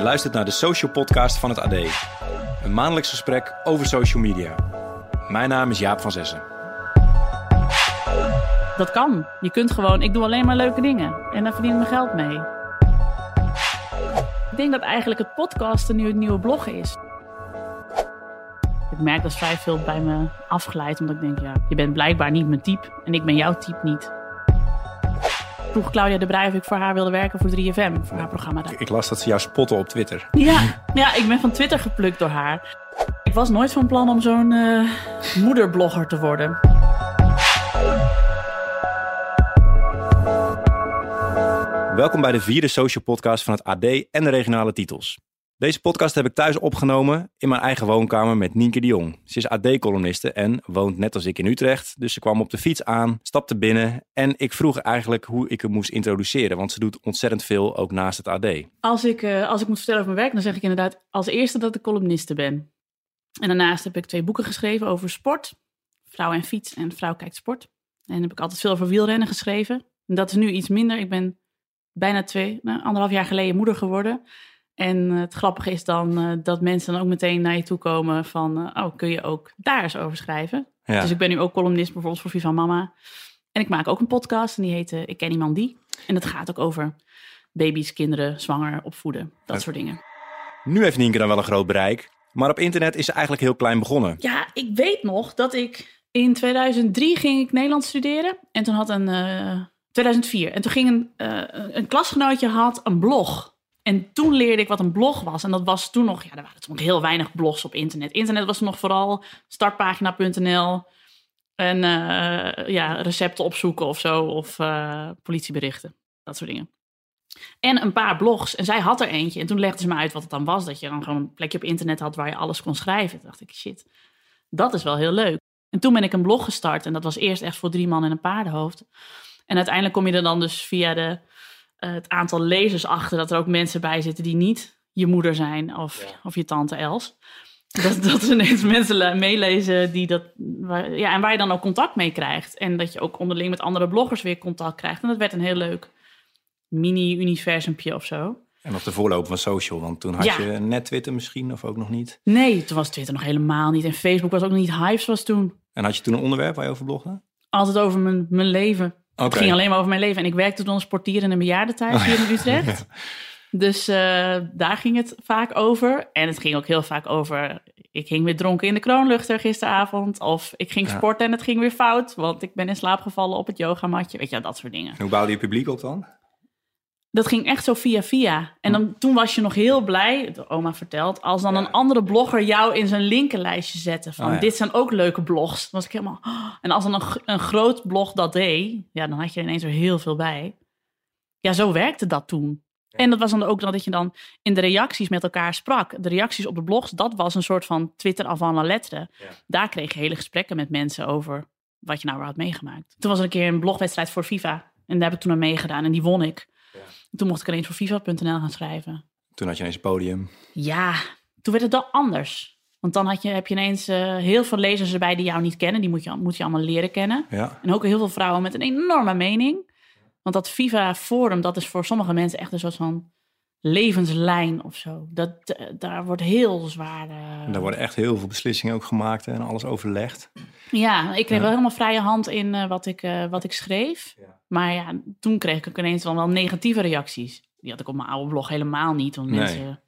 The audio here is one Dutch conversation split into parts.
Je luistert naar de Social Podcast van het AD. Een maandelijks gesprek over social media. Mijn naam is Jaap van Zessen. Dat kan. Je kunt gewoon, ik doe alleen maar leuke dingen. En daar verdien ik mijn geld mee. Ik denk dat eigenlijk het podcasten nu het nieuwe bloggen is. Ik merk dat vrij veel bij me afgeleid. Omdat ik denk, ja, je bent blijkbaar niet mijn type. En ik ben jouw type niet. Vroeg Claudia de Brij of ik voor haar wilde werken voor 3FM. Voor haar programma daar. Ik las dat ze jou spotten op Twitter. Ja, ja, ik ben van Twitter geplukt door haar. Ik was nooit van plan om zo'n eh, moederblogger te worden. Welkom bij de vierde social podcast van het AD en de regionale titels. Deze podcast heb ik thuis opgenomen in mijn eigen woonkamer met Nienke de Jong. Ze is AD-columniste en woont net als ik in Utrecht. Dus ze kwam op de fiets aan, stapte binnen en ik vroeg eigenlijk hoe ik hem moest introduceren. Want ze doet ontzettend veel ook naast het AD. Als ik, eh, als ik moet vertellen over mijn werk, dan zeg ik inderdaad als eerste dat ik columniste ben. En daarnaast heb ik twee boeken geschreven over sport. Vrouw en fiets en Vrouw kijkt sport. En heb ik altijd veel over wielrennen geschreven. En dat is nu iets minder. Ik ben bijna twee, nou, anderhalf jaar geleden moeder geworden. En eh, het grappige is dan eh, dat mensen dan ook meteen naar je toe komen van... eh, oh, kun je ook daar eens over schrijven? Ja. Dus ik ben nu ook columnist bijvoorbeeld voor Viva Mama. En ik maak ook een podcast en die heet Ik ken iemand die. En dat gaat ook over baby's, kinderen, zwanger, opvoeden. Dat Ja. soort dingen. Nu heeft Nienke dan wel een groot bereik, maar op internet is ze eigenlijk heel klein begonnen. Ja, ik weet nog dat ik in 2003 ging ik Nederlands studeren. En toen had een... eh 2004. En toen ging een, een klasgenootje had een blog. En toen leerde ik wat een blog was. En dat was toen nog... Ja, er waren toen nog heel weinig blogs op internet. Internet was nog vooral startpagina.nl... En eh, ja, recepten opzoeken of zo. Of eh, politieberichten. Dat soort dingen. En een paar blogs. En zij had er eentje. En toen legde ze me uit wat het dan was. Dat je dan gewoon een plekje op internet had waar je alles kon schrijven. Toen dacht ik, shit, dat is wel heel leuk. En toen ben ik een blog gestart. En dat was eerst echt voor drie man en een paardenhoofd. En uiteindelijk kom je er dan dus via de, het aantal lezers achter... dat er ook mensen bij zitten die niet je moeder zijn of, of je tante Els. Dat, dat er ineens mensen le- meelezen die dat, waar, ja, en waar je dan ook contact mee krijgt. En dat je ook onderling met andere bloggers weer contact krijgt. En dat werd een heel leuk mini-universumpje of zo. En nog de voorloper van social, want toen had Ja. je net Twitter misschien of ook nog niet. Nee, toen was Twitter nog helemaal niet. En Facebook was ook nog niet Hives was toen. En had je toen een onderwerp waar je over blogde? Altijd over mijn, mijn leven. Het ging alleen maar over mijn leven. En ik werkte toen als portier in een bejaardentehuis hier in Utrecht. Dus eh, daar ging het vaak over. En het ging ook heel vaak over... Ik ging weer dronken in de kroonluchter gisteravond. Of ik ging Ja. sporten en het ging weer fout. Want ik ben in slaap gevallen op het yogamatje. Weet je, dat soort dingen. En hoe bouwde je publiek op dan? Dat ging echt zo via via. En dan, toen was je nog heel blij, de oma vertelt... als dan Ja. een andere blogger jou in zijn linkerlijstje zette... van Oh ja. dit zijn ook leuke blogs. Dan was ik helemaal... "Oh." En als dan een, groot blog dat deed... ja, dan had je er ineens weer heel veel bij. Ja, zo werkte dat toen. En dat was dan ook dat je dan in de reacties met elkaar sprak. De reacties op de blogs, dat was een soort van Twitter avant la lettre. Ja. Daar kreeg je hele gesprekken met mensen over wat je nou weer had meegemaakt. Toen was er een keer een blogwedstrijd voor FIFA. En daar heb ik toen aan meegedaan en die won ik. En Toen mocht ik ineens voor FIFA.nl gaan schrijven. Toen had je ineens een podium. Ja, toen werd het wel anders. Want dan had je, heb je ineens eh, heel veel lezers erbij die jou niet kennen. Die moet je, moet je allemaal leren kennen. Ja. En ook heel veel vrouwen met een enorme mening. Want dat FIFA-forum, dat is voor sommige mensen echt een soort van levenslijn of zo. Dat, eh, daar wordt heel zwaar... En daar worden echt heel veel beslissingen ook gemaakt hè, en alles overlegd. Ja, ik kreeg Ja. wel helemaal vrije hand in eh, wat, ik, wat ik schreef. Ja. Maar ja, toen kreeg ik ook ineens dan wel negatieve reacties. Die had ik op mijn oude blog helemaal niet. Want Nee. mensen,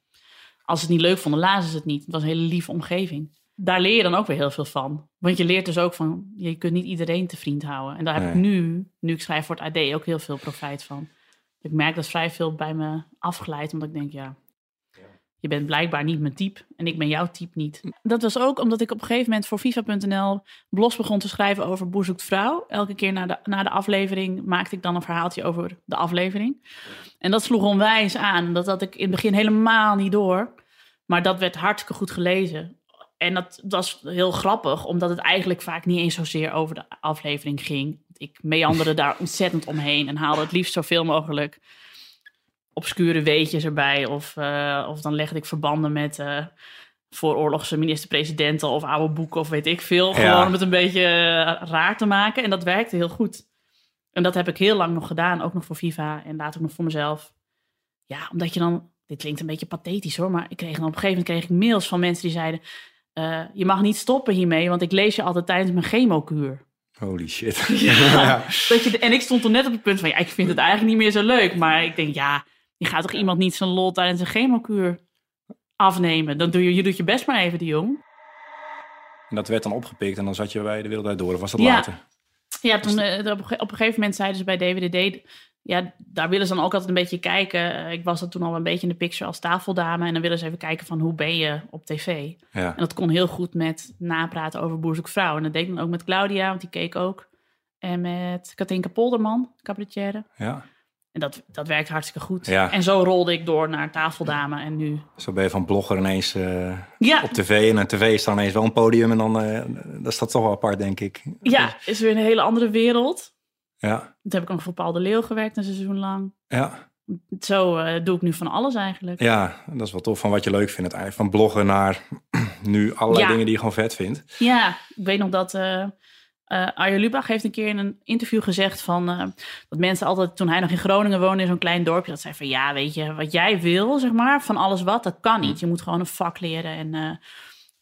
als ze het niet leuk vonden, lazen ze het niet. Het was een hele lieve omgeving. Daar leer je dan ook weer heel veel van. Want je leert dus ook van, je kunt niet iedereen te vriend houden. En daar heb ik nu, nu ik schrijf voor het AD, ook heel veel profijt van. Ik merk dat vrij veel bij me afgeleid, omdat ik denk, ja, je bent blijkbaar niet mijn type en ik ben jouw type niet. Dat was ook omdat ik op een gegeven moment voor FIFA.nl blogs begon te schrijven over Boer zoekt vrouw. Elke keer na de, na de aflevering maakte ik dan een verhaaltje over de aflevering. En dat sloeg onwijs aan. Dat had ik in het begin helemaal niet door. Maar dat werd hartstikke goed gelezen. En dat, dat was heel grappig, omdat het eigenlijk vaak niet eens zozeer over de aflevering ging. Ik meanderde daar ontzettend omheen en haalde het liefst zoveel mogelijk obscure weetjes erbij. Of, eh, of dan legde ik verbanden met eh vooroorlogse minister-presidenten of oude boeken of weet ik veel. Gewoon Ja. om het een beetje eh, raar te maken. En dat werkte heel goed. En dat heb ik heel lang nog gedaan, ook nog voor Viva en later ook nog voor mezelf. Ja, omdat je dan dit klinkt een beetje pathetisch hoor, maar ik kreeg dan op een gegeven moment kreeg ik mails van mensen die zeiden, je mag niet stoppen hiermee, want ik lees je altijd tijdens mijn chemokuur. Holy shit. Ja, dat je, en ik stond toen net op het punt van, ja, ik vind het eigenlijk niet meer zo leuk, maar ik denk, ja, je gaat toch iemand niet zijn lol tijdens een chemokuur afnemen? Dan doe je, je doet je best maar even, die jong. En dat werd dan opgepikt en dan zat je bij de Wereld Door. Of was dat Ja. later? Ja, toen eh, op, een ge- op een gegeven moment zeiden ze bij DWDD... Ja, daar willen ze dan ook altijd een beetje kijken. Eh, Ik was dan toen al een beetje in de picture als tafeldame. En dan willen ze even kijken van hoe ben je op tv. Ja. En dat kon heel goed met napraten over Boer Zoekt Vrouw. En dat deed ik dan ook met Claudia, want die keek ook. En met Katinka Polderman, cabaretière. ja. En dat, dat werkt hartstikke goed. Ja. En zo rolde ik door naar tafeldame. En nu... Zo ben je van blogger ineens eh, Ja, op tv. En een tv is dan ineens wel een podium. En dan eh dat is dat toch wel apart, denk ik. ja, is weer een hele andere wereld. Ja. Toen heb ik ook voor Paul de Leeuw gewerkt een seizoen lang. Ja. Zo eh, doe ik nu van alles eigenlijk. ja, dat is wel tof van wat je leuk vindt. Eigenlijk van bloggen naar nu allerlei Ja. dingen die je gewoon vet vindt. Ja, ik weet nog dat Arjen Lubach heeft een keer in een interview gezegd van dat mensen altijd toen hij nog in Groningen woonde in zo'n klein dorpje dat zei van ja weet je wat jij wil zeg maar van alles wat dat kan niet je moet gewoon een vak leren en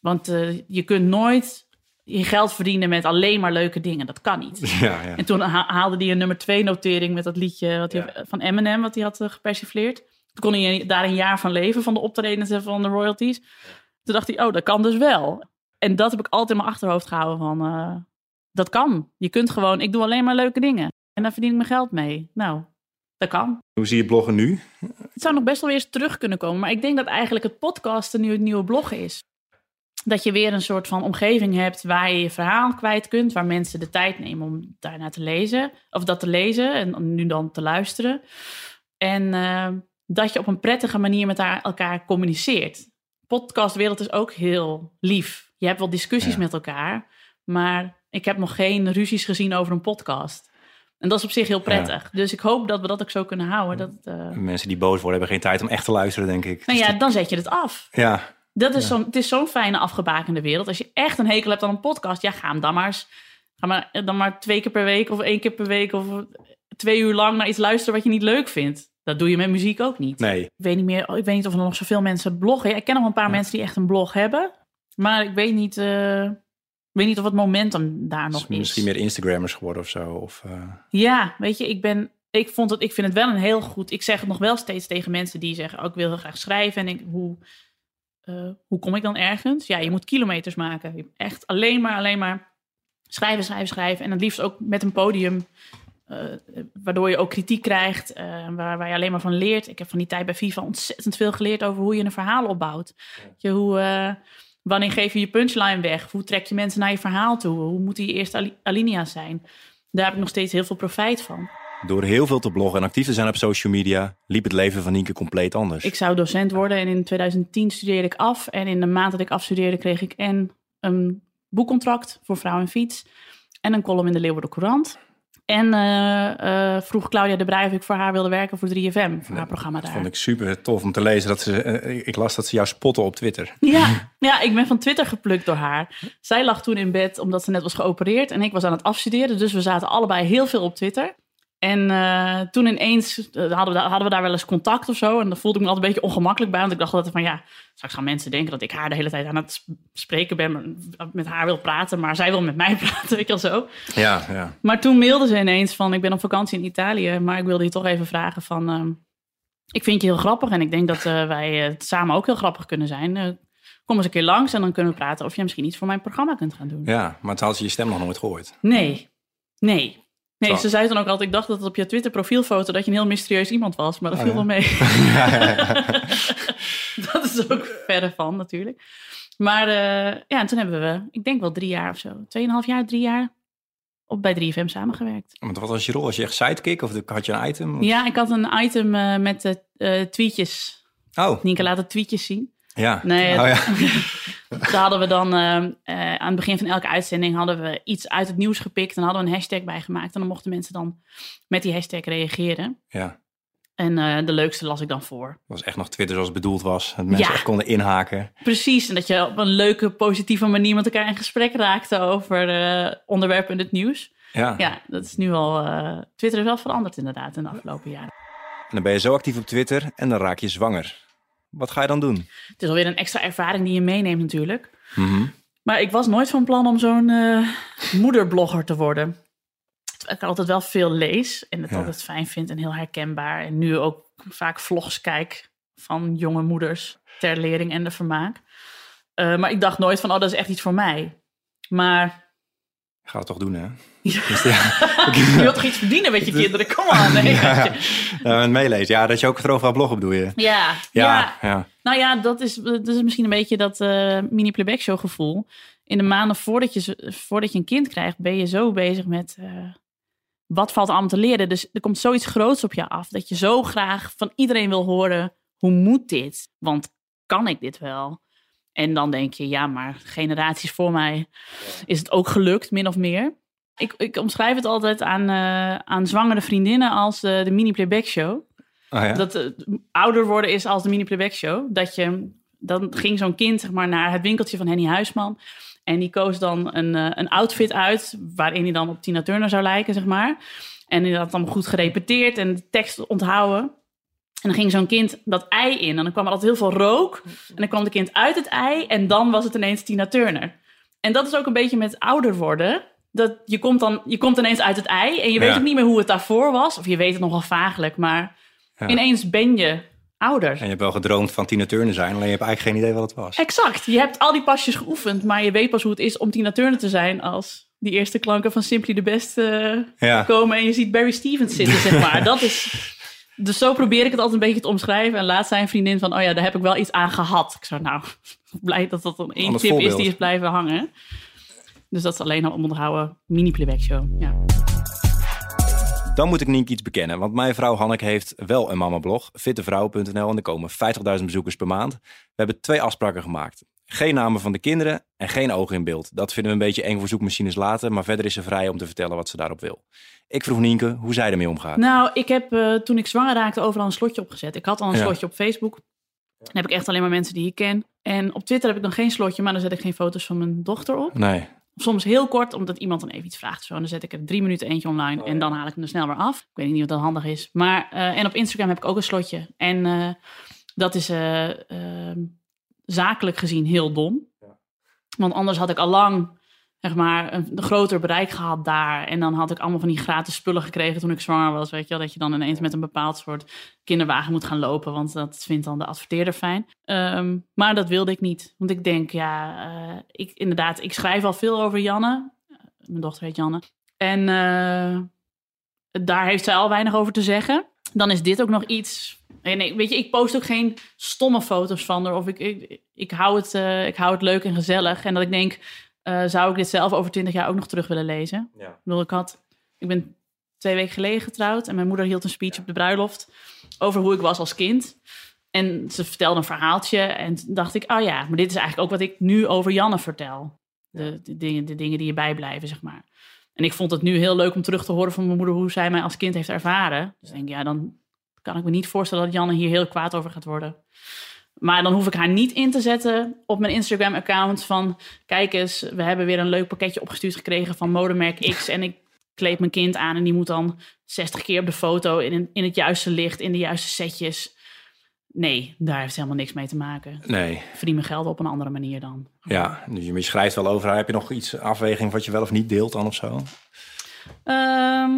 want je kunt nooit je geld verdienen met alleen maar leuke dingen dat kan niet Ja, ja. en toen ha- haalde hij een nummer twee notering met dat liedje wat hij, Ja. van Eminem wat hij had eh, gepersifleerd toen kon hij daar een jaar van leven van de optredens en van de royalties toen dacht hij, oh, dat kan dus wel. En dat heb ik altijd in mijn achterhoofd gehouden van, eh, dat kan. Je kunt gewoon, ik doe alleen maar leuke dingen. En daar verdien ik mijn geld mee. Nou, dat kan. Hoe zie je bloggen nu? Het zou nog best wel weer eens terug kunnen komen. Maar ik denk dat eigenlijk het podcasten nu het nieuwe bloggen is. Dat je weer een soort van omgeving hebt waar je je verhaal kwijt kunt. Waar mensen de tijd nemen om daarnaar te lezen. Of dat te lezen en nu dan te luisteren. En eh, dat je op een prettige manier met elkaar communiceert. Podcastwereld is ook heel lief. Je hebt wel discussies Ja. met elkaar. Maar ik heb nog geen ruzies gezien over een podcast. En dat is op zich heel prettig. Dus ik hoop dat we dat ook zo kunnen houden. Dat, eh, Mensen die boos worden hebben geen tijd om echt te luisteren, denk ik. nou Dus ja, dan zet je het af. ja, Dat is Ja. zo'n, het is zo'n fijne afgebakende wereld. Als je echt een hekel hebt aan een podcast, ja, ga hem dan maar, eens, ga maar dan maar twee keer per week of één keer per week of twee uur lang naar iets luisteren wat je niet leuk vindt. Dat doe je met muziek ook niet. nee. Ik weet niet meer, ik weet niet of er nog zoveel mensen bloggen. Ik ken nog een paar Ja. mensen die echt een blog hebben, maar ik weet niet, ik weet niet of het momentum daar nog is. misschien meer Instagrammers geworden of zo. Of, eh, Ja, weet je, ik ben. Ik, vond het, ik vind het wel een heel goed. Ik zeg het nog wel steeds tegen mensen die zeggen: oh, Ik wil heel graag schrijven. En ik, hoe, eh, hoe kom ik dan ergens? Ja, je moet kilometers maken. Echt alleen maar, alleen maar schrijven, schrijven, schrijven. En het liefst ook met een podium. eh, waardoor je ook kritiek krijgt, eh, waar, waar je alleen maar van leert. Ik heb van die tijd bij FIFA ontzettend veel geleerd over hoe je een verhaal opbouwt. Je, hoe, wanneer geef je je punchline weg? Hoe trek je mensen naar je verhaal toe? Hoe moeten je eerste ali- alinea's zijn? Daar heb ik nog steeds heel veel profijt van. Door heel veel te bloggen en actief te zijn op social media, liep het leven van Nienke compleet anders. Ik zou docent worden en in 2010 studeerde ik af. En in de maand dat ik afstudeerde kreeg ik en een boekcontract voor Vrouw en Fiets. En een column in de Leeuwarden Courant. En eh, eh, vroeg Claudia de Brij of ik voor haar wilde werken voor 3FM, voor haar programma Dat daar. vond ik super tof om te lezen. Dat ze, eh, ik las dat ze jou spotten op Twitter. Ja, ja, ik ben van Twitter geplukt door haar. Zij lag toen in bed omdat ze net was geopereerd en ik was aan het afstuderen. Dus we zaten allebei heel veel op Twitter. En eh, toen ineens eh, hadden, we, daar- hadden we daar wel eens contact of zo. En dan voelde ik me altijd een beetje ongemakkelijk bij. Want ik dacht altijd van ja, straks gaan mensen denken dat ik haar de hele tijd aan het sp- spreken ben. maar Met haar wil praten, maar zij wil met mij praten, weet je wel zo. Ja, ja. Maar toen mailde ze ineens van ik ben op vakantie in Italië. Maar ik wilde je toch even vragen van... ehm, ik vind je heel grappig en ik denk dat eh, wij eh, samen ook heel grappig kunnen zijn. Eh, kom eens een keer langs en dan kunnen we praten of je misschien iets voor mijn programma kunt gaan doen. ja, maar toen had ze je stem nog nooit gehoord. Nee, nee. Nee, Zo. ze zei dan ook altijd, ik dacht dat het op je Twitter profielfoto dat je een heel mysterieus iemand was, maar dat Oh, viel ja. wel mee. dat is ook verre van natuurlijk. Maar eh, ja, en toen hebben we, ik denk wel drie jaar of zo, tweeënhalf jaar, drie jaar, op bij 3FM samengewerkt. Want wat was je rol? Was je echt sidekick of had je een item? Ja, ik had een item eh, met eh, tweetjes. Oh, Nienke laat de tweetjes zien. Ja. Nee, oh, ja. Daar hadden we dan eh, eh, aan het begin van elke uitzending hadden we iets uit het nieuws gepikt en hadden we een hashtag bij gemaakt. En dan mochten mensen dan met die hashtag reageren. ja. En eh, de leukste las ik dan voor. Het was echt nog Twitter zoals het bedoeld was. Dat mensen Ja. echt konden inhaken. Precies, en dat je op een leuke, positieve manier met elkaar in gesprek raakte over onderwerpen in het nieuws. Ja. Ja, dat is nu al. Twitter is wel veranderd inderdaad in de afgelopen jaren. En dan ben je zo actief op Twitter en dan raak je zwanger. Wat ga je dan doen? Het is alweer een extra ervaring die je meeneemt natuurlijk. Mhm. Maar ik was nooit van plan om zo'n eh, moederblogger te worden. Terwijl ik altijd wel veel lees en het Ja. altijd fijn vind en heel herkenbaar. En nu ook vaak vlogs kijk van jonge moeders ter lering en de vermaak. Eh, maar ik dacht nooit van, oh, dat is echt iets voor mij. Maar Ik ga het toch doen, hè? Ja. Dus ja, je wilt toch iets verdienen met je kinderen? Kom aan. Nee, ja, weet je. ja, met meelezen. Ja, dat je ook erover gaat bloggen, bedoel je? ja, Ja. Nou ja, dat is, dat is misschien een beetje dat eh, mini-playback show gevoel. In de maanden voordat je, voordat je een kind krijgt, ben je zo bezig met eh, wat valt allemaal te leren. Dus er komt zoiets groots op je af. Dat je zo graag van iedereen wil horen, hoe moet dit? Want kan ik dit wel? En dan denk je, ja, maar generaties voor mij is het ook gelukt, min of meer. Ik, ik omschrijf het altijd aan, eh, aan zwangere vriendinnen als de mini-playback show Oh, ja? dat ouder worden is als de mini playback show. Dat je, dan ging zo'n kind zeg maar, naar het winkeltje van Henny Huisman. En die koos dan een, eh, een outfit uit waarin hij dan op Tina Turner zou lijken, zeg maar. En die had dan goed gerepeteerd en de tekst onthouden. En dan ging zo'n kind dat ei in. En dan kwam er altijd heel veel rook. En dan kwam de kind uit het ei. En dan was het ineens Tina Turner. En dat is ook een beetje met ouder worden. Dat je komt dan je komt ineens uit het ei. En je weet Ja. ook niet meer hoe het daarvoor was. Of je weet het nog wel vagelijk. Maar Ja. ineens ben je ouder. En je hebt wel gedroomd van Tina Turner zijn, alleen je hebt eigenlijk geen idee wat het was. Exact. Je hebt al die pasjes geoefend. Maar je weet pas hoe het is om Tina Turner te zijn. Als die eerste klanken van Simply the Best eh, Ja, komen. En je ziet Barry Stevens zitten, zeg maar. Dat is... Dus zo probeer ik het altijd een beetje te omschrijven. En laat zijn vriendin van, oh ja, daar heb ik wel iets aan gehad. Ik zou nou, blij dat dat dan één Anders tip is die is blijven hangen. Dus dat is alleen al om onderhouden mini-playback show. Ja. dan moet ik Nienke iets bekennen. Want mijn vrouw Hanneke heeft wel een mamablog, fittevrouw.nl. En er komen 50.000 bezoekers per maand. We hebben twee afspraken gemaakt. Geen namen van de kinderen en geen ogen in beeld. Dat vinden we een beetje eng voor zoekmachines later. Maar verder is ze vrij om te vertellen wat ze daarop wil. Ik vroeg Nienke hoe zij ermee omgaat. Nou, ik heb eh, toen ik zwanger raakte overal een slotje opgezet. Ik had al een Ja. slotje op Facebook. Dan heb ik echt alleen maar mensen die ik ken. En op Twitter heb ik nog geen slotje, maar dan zet ik geen foto's van mijn dochter op. Nee. Soms heel kort, omdat iemand dan even iets vraagt. Zo. En dan zet ik er drie minuten eentje online en dan haal ik hem er snel weer af. Ik weet niet of dat handig is. Maar, eh, en op Instagram heb ik ook een slotje. En eh, dat is eh, ehm, zakelijk gezien heel dom. Want anders had ik al lang zeg maar, een, groter bereik gehad daar. En dan had ik allemaal van die gratis spullen gekregen toen ik zwanger was. Weet je wel, dat je dan ineens met een bepaald soort kinderwagen moet gaan lopen. Want dat vindt dan de adverteerder fijn. Ehm, maar dat wilde ik niet. Want ik denk, ja, eh, ik, inderdaad, ik schrijf al veel over Janne. Eh, Mijn dochter heet Janne. En eh, daar heeft zij al weinig over te zeggen. Dan is dit ook nog iets. En ik, weet je, ik post ook geen stomme foto's van haar. Of ik, ik, ik, hou het, ik hou het leuk en gezellig. En dat ik denk, eh, zou ik dit zelf over twintig jaar ook nog terug willen lezen? Ja. Ik bedoel, ik had, ik ben twee weken geleden getrouwd en mijn moeder hield een speech op de bruiloft over hoe ik was als kind. En ze vertelde een verhaaltje en toen dacht ik, oh ja, maar dit is eigenlijk ook wat ik nu over Janne vertel. De, de, dingen, de dingen die je bijblijven, zeg maar. En ik vond het nu heel leuk om terug te horen van mijn moeder hoe zij mij als kind heeft ervaren. Dus ik denk, ja, dan kan ik me niet voorstellen dat Janne hier heel kwaad over gaat worden. Maar dan hoef ik haar niet in te zetten op mijn Instagram-account van... kijk eens, we hebben weer een leuk pakketje opgestuurd gekregen van modemerk X... en ik kleed mijn kind aan en die moet dan 60 keer op de foto... in, in het juiste licht, in de juiste setjes. Nee, daar heeft helemaal niks mee te maken. Nee. Verdien mijn geld op een andere manier dan. Ja, dus je schrijft wel over. Heb je nog iets afweging wat je wel of niet deelt dan of zo? Ehm,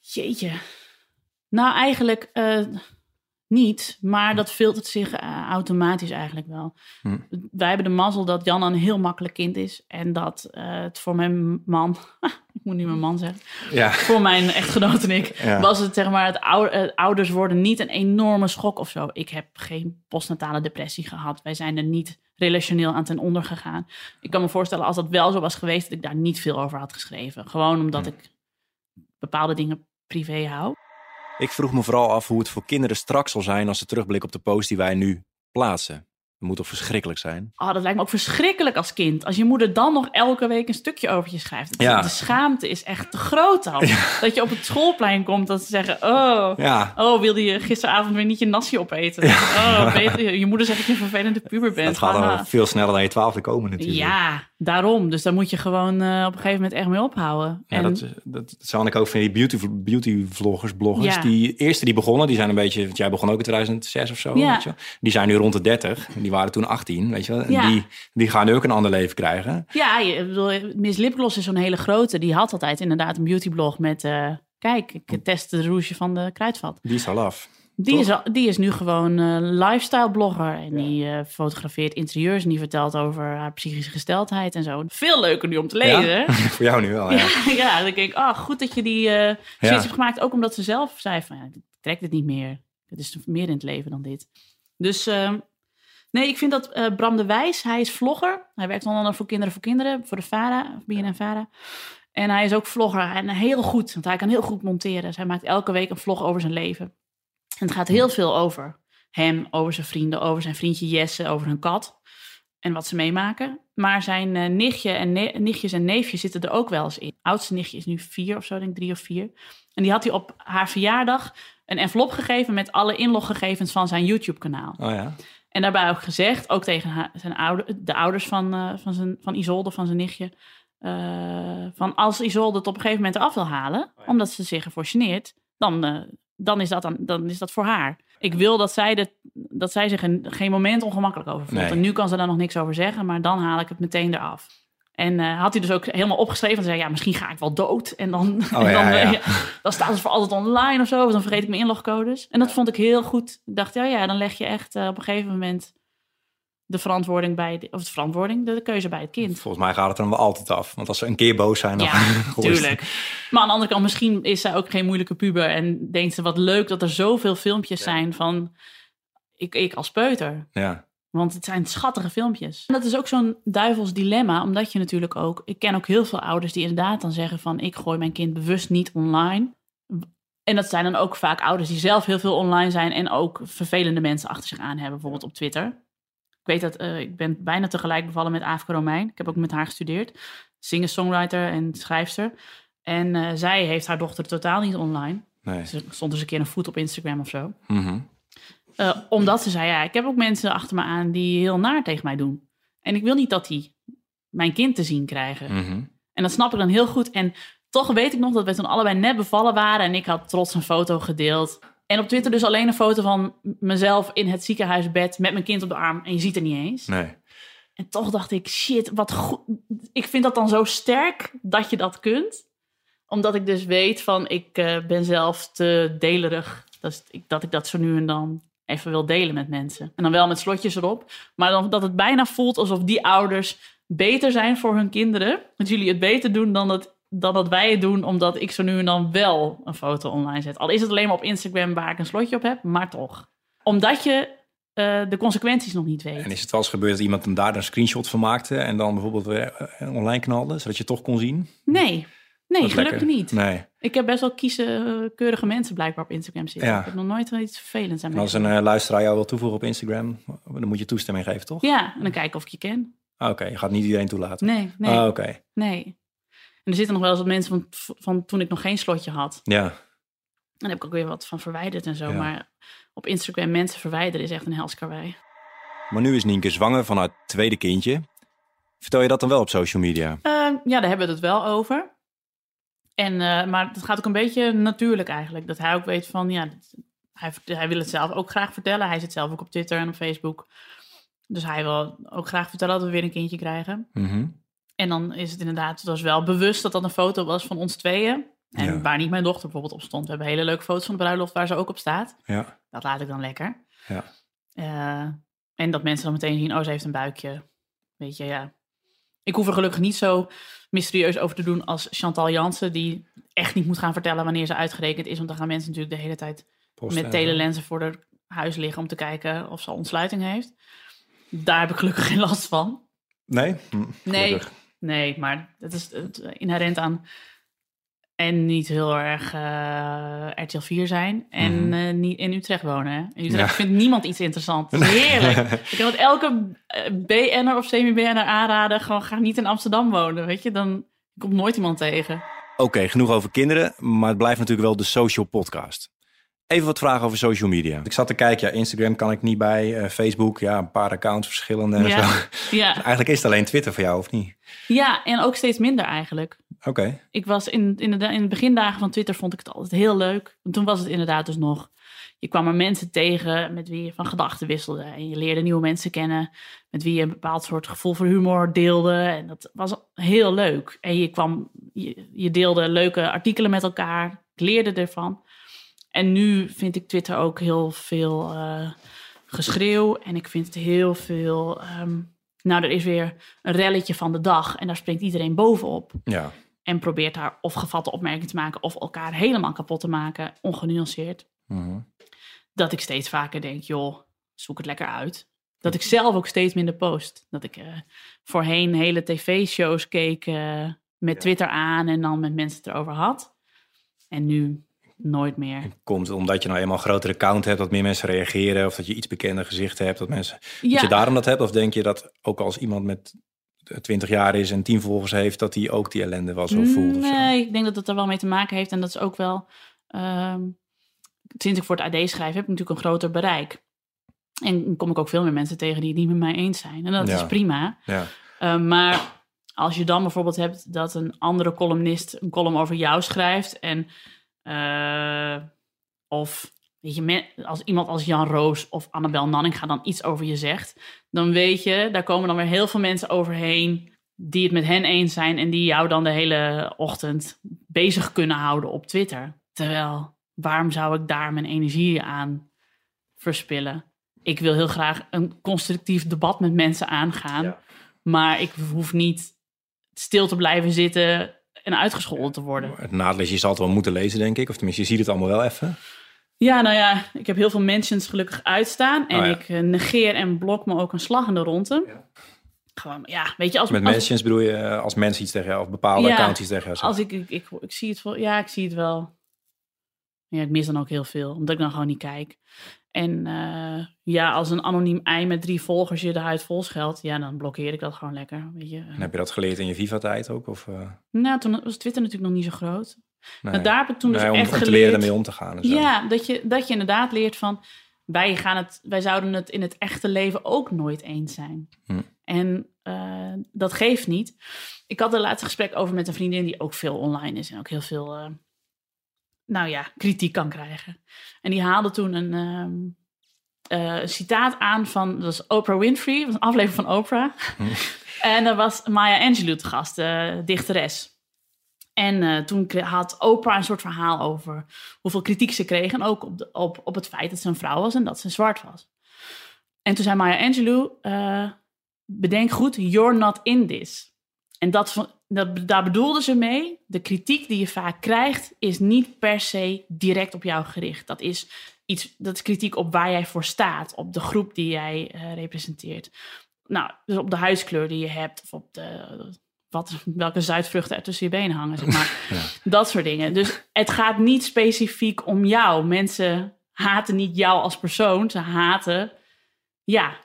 jeetje. Nou, eigenlijk eh, niet. Maar dat filtert zich eh, automatisch eigenlijk wel. Hm. Wij hebben de mazzel dat Jan een heel makkelijk kind is. En dat eh, het voor mijn man... ik moet nu mijn man zeggen. Ja. Voor mijn echtgenoot en ik Ja. was het, zeg maar, het, het ouders worden niet een enorme schok of zo. Ik heb geen postnatale depressie gehad. Wij zijn er niet relationeel aan ten onder gegaan. Ik kan me voorstellen als dat wel zo was geweest, dat ik daar niet veel over had geschreven. Gewoon omdat ik bepaalde dingen privé hou. Ik vroeg me vooral af hoe het voor kinderen straks zal zijn als ze terugblikken op de post die wij nu plaatsen. Het moet toch verschrikkelijk zijn? Oh, dat lijkt me ook verschrikkelijk als kind. Als je moeder dan nog elke week een stukje over je schrijft. Ja. De schaamte is echt te groot dan. Dat je op het schoolplein komt dat ze zeggen... Oh, Ja, Oh, wilde je gisteravond weer niet je nasi opeten? Oh, beter, je moeder zegt dat je een vervelende puber bent. het gaat al veel sneller dan je twaalfde komen natuurlijk. Ja, Daarom, dus daar moet je gewoon eh, op een gegeven moment echt mee ophouden. Ja, en, dat, dat, dat ik ook van die beauty, beauty vloggers, bloggers. Ja. Die eerste die begonnen, die zijn een beetje... Want jij begon ook in 2006 of zo, Ja. weet je. Die zijn nu rond de 30. Die waren toen 18, weet je wel. En Ja. die, die gaan nu ook een ander leven krijgen. Ja, ik bedoel, Miss Lipgloss is zo'n hele grote. Die had altijd inderdaad een beautyblog met... eh, kijk, ik test de rouge van de kruidvat. Die is al af. Die is, al- die is nu gewoon eh, lifestyle blogger. En die eh, fotografeert interieurs en die vertelt over haar psychische gesteldheid en zo. Veel leuker nu om te lezen. Ja? Voor jou nu wel, ja. Ja, dan denk ik, ah, goed dat je die switch Ja. hebt gemaakt. Ook omdat ze zelf zei van, ja, ik trek dit niet meer. Het is meer in het leven dan dit. Dus ehm, nee, ik vind dat Bram de Wijs, hij is vlogger. Hij werkt onder andere voor Kinderen voor Kinderen, voor de VARA, BNN VARA. En hij is ook vlogger en heel goed, want hij kan heel goed monteren. Dus hij maakt elke week een vlog over zijn leven. En het gaat heel veel over hem, over zijn vrienden, over zijn vriendje Jesse, over hun kat en wat ze meemaken. Maar zijn eh, nichtje en ne- nichtjes en neefjes zitten er ook wel eens in. Oudste nichtje is nu vier of zo, denk ik drie of vier. En die had hij op haar verjaardag een envelop gegeven met alle inloggegevens van zijn YouTube-kanaal. Oh ja. En daarbij ook gezegd, ook tegen haar, zijn ouder, de ouders van, eh, van, zijn, van Isolde, van zijn nichtje, eh, van als Isolde het op een gegeven moment eraf wil halen, omdat ze zich ervoor geneert, dan, dan, is dat dan, dan is dat voor haar. Ik wil dat zij, de, dat zij zich een, geen moment ongemakkelijk over voelt. Nee. En nu kan ze daar nog niks over zeggen, maar dan haal ik het meteen eraf. En eh, had hij dus ook helemaal opgeschreven en zei, ja, misschien ga ik wel dood. En dan, Oh, dan, eh, ja. ja, dan staat het voor altijd online of zo. of Dan vergeet ik mijn inlogcodes. En dat vond ik heel goed. Ik dacht, ja, ja, dan leg je echt eh, op een gegeven moment de verantwoording bij, de, of de verantwoording, de, de keuze bij het kind. Volgens mij gaat het er dan wel altijd af. Want als ze een keer boos zijn, dan Ja, gooien ze- tuurlijk. Maar aan de andere kant, misschien is zij ook geen moeilijke puber en denkt ze wat leuk dat er zoveel filmpjes zijn van ik, ik als peuter. Ja. Want het zijn schattige filmpjes. En dat is ook zo'n duivels dilemma, omdat je natuurlijk ook... Ik ken ook heel veel ouders die inderdaad dan zeggen van... ik gooi mijn kind bewust niet online. En dat zijn dan ook vaak ouders die zelf heel veel online zijn... en ook vervelende mensen achter zich aan hebben, bijvoorbeeld op Twitter. Ik weet dat, eh, ik ben bijna tegelijk bevallen met Aafke Romein. Ik heb ook met haar gestudeerd. Singer-songwriter en schrijfster. En eh, zij heeft haar dochter totaal niet online. Nee. Ze stond dus een keer een voet op Instagram of zo. Mhm. Eh, omdat ze zei, ja, ik heb ook mensen achter me aan die heel naar tegen mij doen. En ik wil niet dat die mijn kind te zien krijgen. Mhm. En dat snap ik dan heel goed. En toch weet ik nog dat we toen allebei net bevallen waren. En ik had trots een foto gedeeld. En op Twitter dus alleen een foto van mezelf in het ziekenhuisbed met mijn kind op de arm. En je ziet er niet eens. Nee. En toch dacht ik, shit, wat goed. Ik vind dat dan zo sterk dat je dat kunt. Omdat ik dus weet van, ik eh, ben zelf te delerig. Dat, is- ik, dat ik dat zo nu en dan even wil delen met mensen. En dan wel met slotjes erop. Maar dan, dat het bijna voelt alsof die ouders beter zijn voor hun kinderen. Dat jullie het beter doen dan dat, dan dat wij het doen. Omdat ik zo nu en dan wel een foto online zet. Al is het alleen maar op Instagram waar ik een slotje op heb. Maar toch. Omdat je eh, de consequenties nog niet weet. En is het wel eens gebeurd dat iemand hem daar een screenshot van maakte... en dan bijvoorbeeld weer eh, online knalde, zodat je het toch kon zien? Nee, nee, gelukkig lekker. niet. Nee. Ik heb best wel kiezenkeurige mensen blijkbaar op Instagram zitten. Ja. Ik heb nog nooit iets vervelends aan En als mij. een eh, luisteraar jou wil toevoegen op Instagram... dan moet je toestemming geven, toch? Ja, en dan kijken of ik je ken. Ah, Oké, je gaat niet iedereen toelaten. Nee, nee, Ah, Oké, nee. En er zitten nog wel eens wat mensen van, van toen ik nog geen slotje had. ja. En daar heb ik ook weer wat van verwijderd en zo. Ja. Maar op Instagram mensen verwijderen is echt een helskarwei. Maar nu is Nienke zwanger van haar tweede kindje. Vertel je dat dan wel op social media? Eh, ja, daar hebben we het wel over. En, eh, maar het gaat ook een beetje natuurlijk eigenlijk. Dat hij ook weet van, ja, hij, hij wil het zelf ook graag vertellen. Hij zit zelf ook op Twitter en op Facebook. Dus hij wil ook graag vertellen dat we weer een kindje krijgen. Mhm. En dan is het inderdaad, het was wel bewust dat dat een foto was van ons tweeën. En Ja. waar niet mijn dochter bijvoorbeeld op stond. We hebben hele leuke foto's van de bruiloft waar ze ook op staat. Ja, Dat laat ik dan lekker. Ja. Eh, en dat mensen dan meteen zien, oh, ze heeft een buikje. Weet je, ja. Ik hoef er gelukkig niet zo mysterieus over te doen als Chantal Jansen, die echt niet moet gaan vertellen wanneer ze uitgerekend is. Want dan gaan mensen natuurlijk de hele tijd post met en- telelensen voor haar huis liggen om te kijken of ze al ontsluiting heeft. Daar heb ik gelukkig geen last van. Nee? Hm, Nee. Nee, maar dat is het inherent aan en niet heel erg eh, RTL 4 zijn en Mhm. eh, niet in Utrecht wonen. Hè? In Utrecht Ja. vindt niemand iets is heerlijk. Ik kan het elke eh, BN'er of semi-BN'er aanraden. Gewoon ga niet in Amsterdam wonen, weet je. Dan komt nooit iemand tegen. Oké, genoeg over kinderen, maar het blijft natuurlijk wel de social podcast. Even wat vragen over social media. Ik zat te kijken, ja, Instagram kan ik niet bij, eh, Facebook, ja, een paar accounts verschillende en Ja. zo. Ja. Eigenlijk is het alleen Twitter voor jou, of niet? ja, en ook steeds minder eigenlijk. Oké. Ik was in, inderdaad, in de begindagen van Twitter vond ik het altijd heel leuk. En toen was het inderdaad dus nog... Je kwam er mensen tegen met wie je van gedachten wisselde. En je leerde nieuwe mensen kennen. Met wie je een bepaald soort gevoel voor humor deelde. En dat was heel leuk. En je, kwam, je, je deelde leuke artikelen met elkaar. Ik leerde ervan. En nu vind ik Twitter ook heel veel eh, geschreeuw. En ik vind het heel veel... ehm, nou, er is weer een relletje van de dag. En daar springt iedereen bovenop Ja. en probeert daar of gevatte opmerkingen te maken of elkaar helemaal kapot te maken, ongenuanceerd. Mhm. Dat ik steeds vaker denk, joh, zoek het lekker uit. Dat ik zelf ook steeds minder post. Dat ik eh, voorheen hele tv-shows keek eh, met Twitter aan en dan met mensen het erover had. En nu nooit meer. Komt omdat je nou eenmaal een grotere account hebt, dat meer mensen reageren, of dat je iets bekender gezichten hebt, dat mensen... Dat Ja, je daarom dat hebt, of denk je dat ook als iemand met 20 jaar is en 10 volgers heeft, dat hij ook die ellende wel zo voelt? Of zo? Nee, ik denk dat het er wel mee te maken heeft. En dat is ook wel... ehm, sinds ik voor het AD schrijf, heb ik natuurlijk een groter bereik. En kom ik ook veel meer mensen tegen die het niet met mij eens zijn. En dat Ja. is prima. Ja. Uh, maar als je dan bijvoorbeeld hebt dat een andere columnist een column over jou schrijft en uh, of weet je, me- als iemand als Jan Roos of Annabel Nanninga dan iets over je zegt, dan weet je, daar komen dan weer heel veel mensen overheen die het met hen eens zijn en die jou dan de hele ochtend bezig kunnen houden op Twitter. Terwijl, waarom zou ik daar mijn energie aan verspillen? Ik wil heel graag een constructief debat met mensen aangaan. Ja. Maar ik hoef niet stil te blijven zitten en uitgescholden te worden. Het nadeel is, je zal het wel moeten lezen, denk ik. Of tenminste, je ziet het allemaal wel even. Ja, nou ja, ik heb heel veel mentions gelukkig uitstaan. En Oh ja. ik eh, negeer en blok me ook een slag in de ronde. Ja. Gewoon, ja, weet je, als, Met als, mentions bedoel je eh, als mensen iets tegen jou, of bepaalde Ja, accounts iets tegen jou als ik, ik, ik, ik zie het wel, ja, ik zie het wel. Ja, ik mis dan ook heel veel, omdat ik dan gewoon niet kijk. En eh, ja, als een anoniem ei met drie volgers je de huid vol scheldt, ja, dan blokkeer ik dat gewoon lekker. Weet je. En heb je dat geleerd in je Viva-tijd ook? Of, eh, Nou, toen was Twitter natuurlijk nog niet zo groot. nee. Maar daar heb ik toen dus om, echt om te geleerd. leren ermee om te gaan. En zo. Ja, dat je, dat je inderdaad leert van... Wij, gaan het, wij zouden het in het echte leven ook nooit eens zijn. Hm. En eh, dat geeft niet. Ik had een laatste gesprek over met een vriendin... die ook veel online is en ook heel veel... eh, nou ja, kritiek kan krijgen. En die haalde toen een ehm, eh, citaat aan van... Dat was Oprah Winfrey, dat was een aflevering van Oprah. en daar was Maya Angelou te gast, de dichteres. En eh, toen had Oprah een soort verhaal over hoeveel kritiek ze kreeg. En ook op, de, op, op het feit dat ze een vrouw was en dat ze zwart was. En toen zei Maya Angelou, eh, bedenk goed, you're not in this. En dat, dat, daar bedoelde ze mee, de kritiek die je vaak krijgt, is niet per se direct op jou gericht. Dat is, iets, dat is kritiek op waar jij voor staat, op de groep die jij eh, representeert. Nou, dus op de huidskleur die je hebt, of op de, wat, welke zuidvruchten er tussen je benen hangen, zeg maar. Dat soort dingen. Dus het gaat niet specifiek om jou. Mensen haten niet jou als persoon. Ze haten, ja,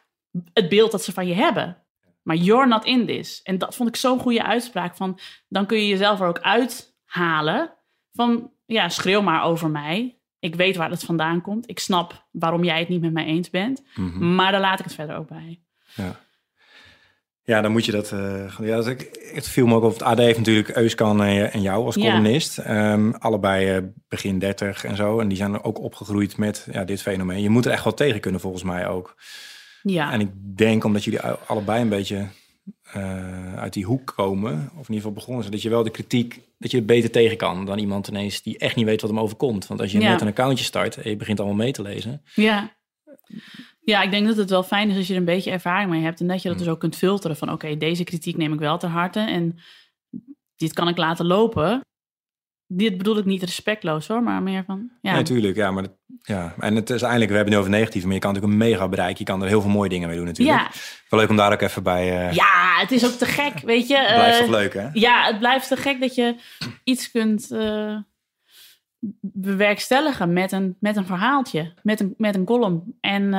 het beeld dat ze van je hebben. Maar you're not in this. En dat vond ik zo'n goede uitspraak. Van, dan kun je jezelf er ook uithalen. Van, ja, schreeuw maar over mij. Ik weet waar het vandaan komt. Ik snap waarom jij het niet met mij eens bent. Mhm. Maar daar laat ik het verder ook bij. Ja. Ja, dan moet je dat. eh, ja, dat ik, het viel me ook op. Het AD heeft natuurlijk Euskan en, en jou als Ja. columnist. Ehm, allebei eh, begin 30 en zo. En die zijn ook opgegroeid met ja, dit fenomeen. Je moet er echt wel tegen kunnen, volgens mij ook. Ja, En ik denk omdat jullie allebei een beetje eh, uit die hoek komen, of in ieder geval begonnen zijn, dat je wel de kritiek, dat je het beter tegen kan dan iemand ineens die echt niet weet wat hem overkomt. Want als je Ja. net een accountje start en je begint allemaal mee te lezen. Ja. Ja, ik denk dat het wel fijn is als je er een beetje ervaring mee hebt. En dat je dat dus ook kunt filteren van... oké, deze kritiek neem ik wel ter harte en dit kan ik laten lopen. Dit bedoel ik niet respectloos hoor, maar meer van... Ja, natuurlijk. Ja, maar dat, ja. En het is eigenlijk, we hebben het nu over negatief, maar je kan natuurlijk een mega bereik. Je kan er heel veel mooie dingen mee doen natuurlijk. ja. Wel leuk om daar ook even bij. eh ja, het is ook te gek, weet je. blijft eh, toch leuk, hè? Ja, het blijft te gek dat je iets kunt eh, bewerkstelligen met een, met een verhaaltje, met een, met een column. En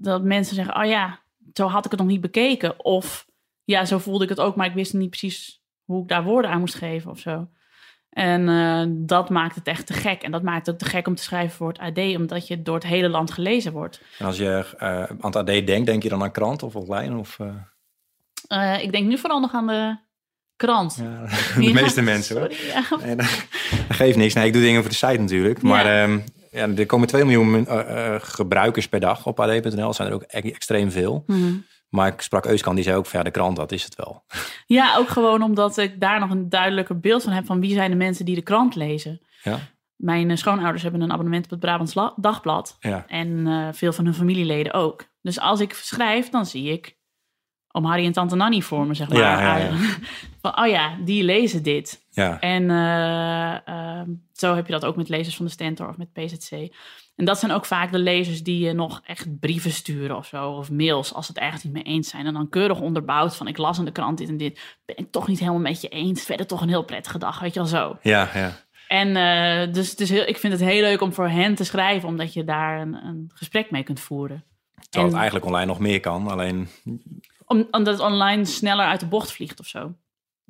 dat mensen zeggen, oh ja, zo had ik het nog niet bekeken. Of ja, zo voelde ik het ook, maar ik wist niet precies hoe ik daar woorden aan moest geven of zo. En eh, dat maakt het echt te gek. En dat maakt het ook te gek om te schrijven voor het AD, omdat je door het hele land gelezen wordt. En als je uh, aan het AD denkt, denk je dan aan krant of online? Of, uh... ik denk nu vooral nog aan de krant. Ja, de meeste mensen hoor. Ja. Nee, dat, geeft niks. Nee, ik doe dingen voor de site natuurlijk. Maar ja. Um, ja, er komen 2 miljoen gebruikers per dag op ad.nl. zijn er ook e extreem veel. Mm -hmm. Maar ik sprak Euskan, die zei ook van ja, de krant, dat is het wel. Ja, ook gewoon omdat ik daar nog een duidelijker beeld van heb van wie zijn de mensen die de krant lezen. Ja. Mijn schoonouders hebben een abonnement op het Brabants Dagblad. Ja. En uh, veel van hun familieleden ook. Dus als ik schrijf, dan zie ik om Harry en Tante Nanny voor me, zeg maar. Ja, ja, ja. van, oh ja, die lezen dit. Ja. En uh, uh, zo heb je dat ook met lezers van de Stentor of met PZC. En dat zijn ook vaak de lezers die je nog echt brieven sturen of zo. Of mails als ze het ergens niet mee eens zijn. En dan keurig onderbouwd van ik las in de krant dit en dit. Ben ik toch niet helemaal met je eens. Verder toch een heel prettige dag, weet je wel zo. Ja, ja. En uh, dus het is heel, ik vind het heel leuk om voor hen te schrijven. Omdat je daar een, een gesprek mee kunt voeren. Terwijl het eigenlijk online nog meer kan. Alleen... Om, omdat het online sneller uit de bocht vliegt of zo.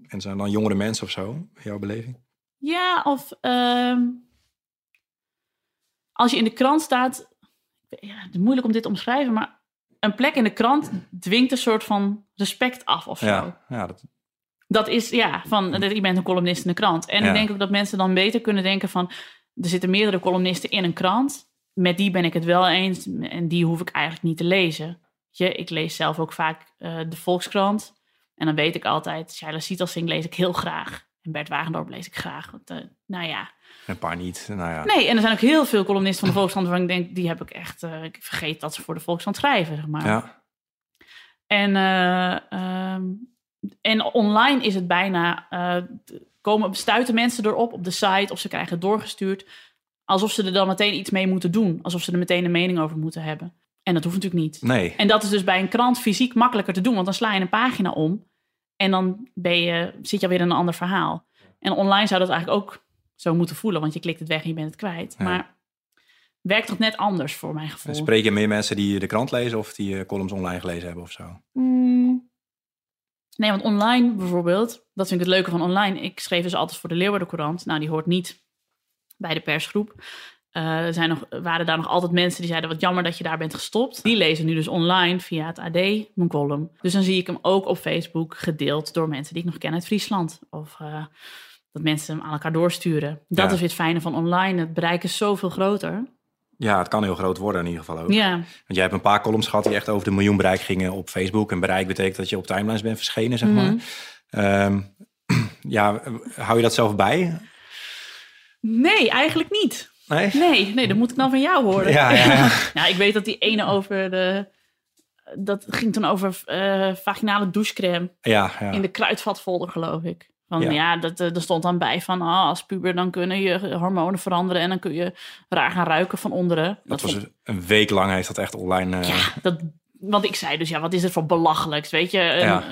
En zijn dan jongere mensen of zo, jouw beleving? Ja, of... Uh, als je in de krant staat, ja, het is moeilijk om dit te omschrijven, maar een plek in de krant dwingt een soort van respect af of zo. Ja, ja dat... dat is, ja, van, dat, je bent een columnist in de krant. En Ja. ik denk ook dat mensen dan beter kunnen denken van, er zitten meerdere columnisten in een krant. Met die ben ik het wel eens en die hoef ik eigenlijk niet te lezen. Je, ik lees zelf ook vaak eh, de Volkskrant. En dan weet ik altijd, Shaila Sietelsing lees ik heel graag. En Bert Wagendorp lees ik graag. Want, eh, nou ja, Een paar niet. Nou ja. Nee, en er zijn ook heel veel columnisten van de Volkskrant waarvan ik denk, die heb ik echt, eh, ik vergeet dat ze voor de Volkskrant schrijven, zeg maar. Ja. En, eh, ehm, en online is het bijna, komen, stuiten mensen erop op de site of ze krijgen het doorgestuurd, alsof ze er dan meteen iets mee moeten doen, alsof ze er meteen een mening over moeten hebben. En dat hoeft natuurlijk niet. Nee. En dat is dus bij een krant fysiek makkelijker te doen, want dan sla je een pagina om en dan ben je, zit je alweer in een ander verhaal. En online zou dat eigenlijk ook zo moeten voelen, want je klikt het weg en je bent het kwijt. Ja. Maar werkt toch net anders voor mijn gevoel. Spreek je meer mensen die de krant lezen of die eh, columns online gelezen hebben of zo? Mm. Nee, want online bijvoorbeeld, dat vind ik het leuke van online. Ik schreef dus altijd voor de Leeuwarden Courant. Nou, die hoort niet bij de persgroep. Eh, er zijn nog, waren daar nog altijd mensen die zeiden... wat jammer dat je daar bent gestopt. Die lezen nu dus online via het AD mijn column. Dus dan zie ik hem ook op Facebook gedeeld... door mensen die ik nog ken uit Friesland. Of eh, dat mensen hem aan elkaar doorsturen. Dat Ja. is weer het fijne van online. Het bereik is zoveel groter. Ja, het kan heel groot worden in ieder geval ook. Ja, Want jij hebt een paar columns gehad die echt over de miljoen bereik gingen op Facebook. En bereik betekent dat je op timelines bent verschenen, zeg maar. Mhm. Ehm, ja, hou je dat zelf bij? nee, eigenlijk niet. Nee? Nee, nee, dat moet ik dan van jou horen. Ja, ja, ja. Ik weet dat die ene over de... Dat ging toen over eh, vaginale douchecrème Ja, ja. in de kruidvatfolder, geloof ik. Van Ja. ja, dat, eh, er stond dan bij van ah, als puber dan kunnen je hormonen veranderen en dan kun je raar gaan ruiken van onderen. dat was een week lang heeft dat echt online. eh, ja, dat, want ik zei dus, ja, wat is het voor belachelijks, weet je? Ja.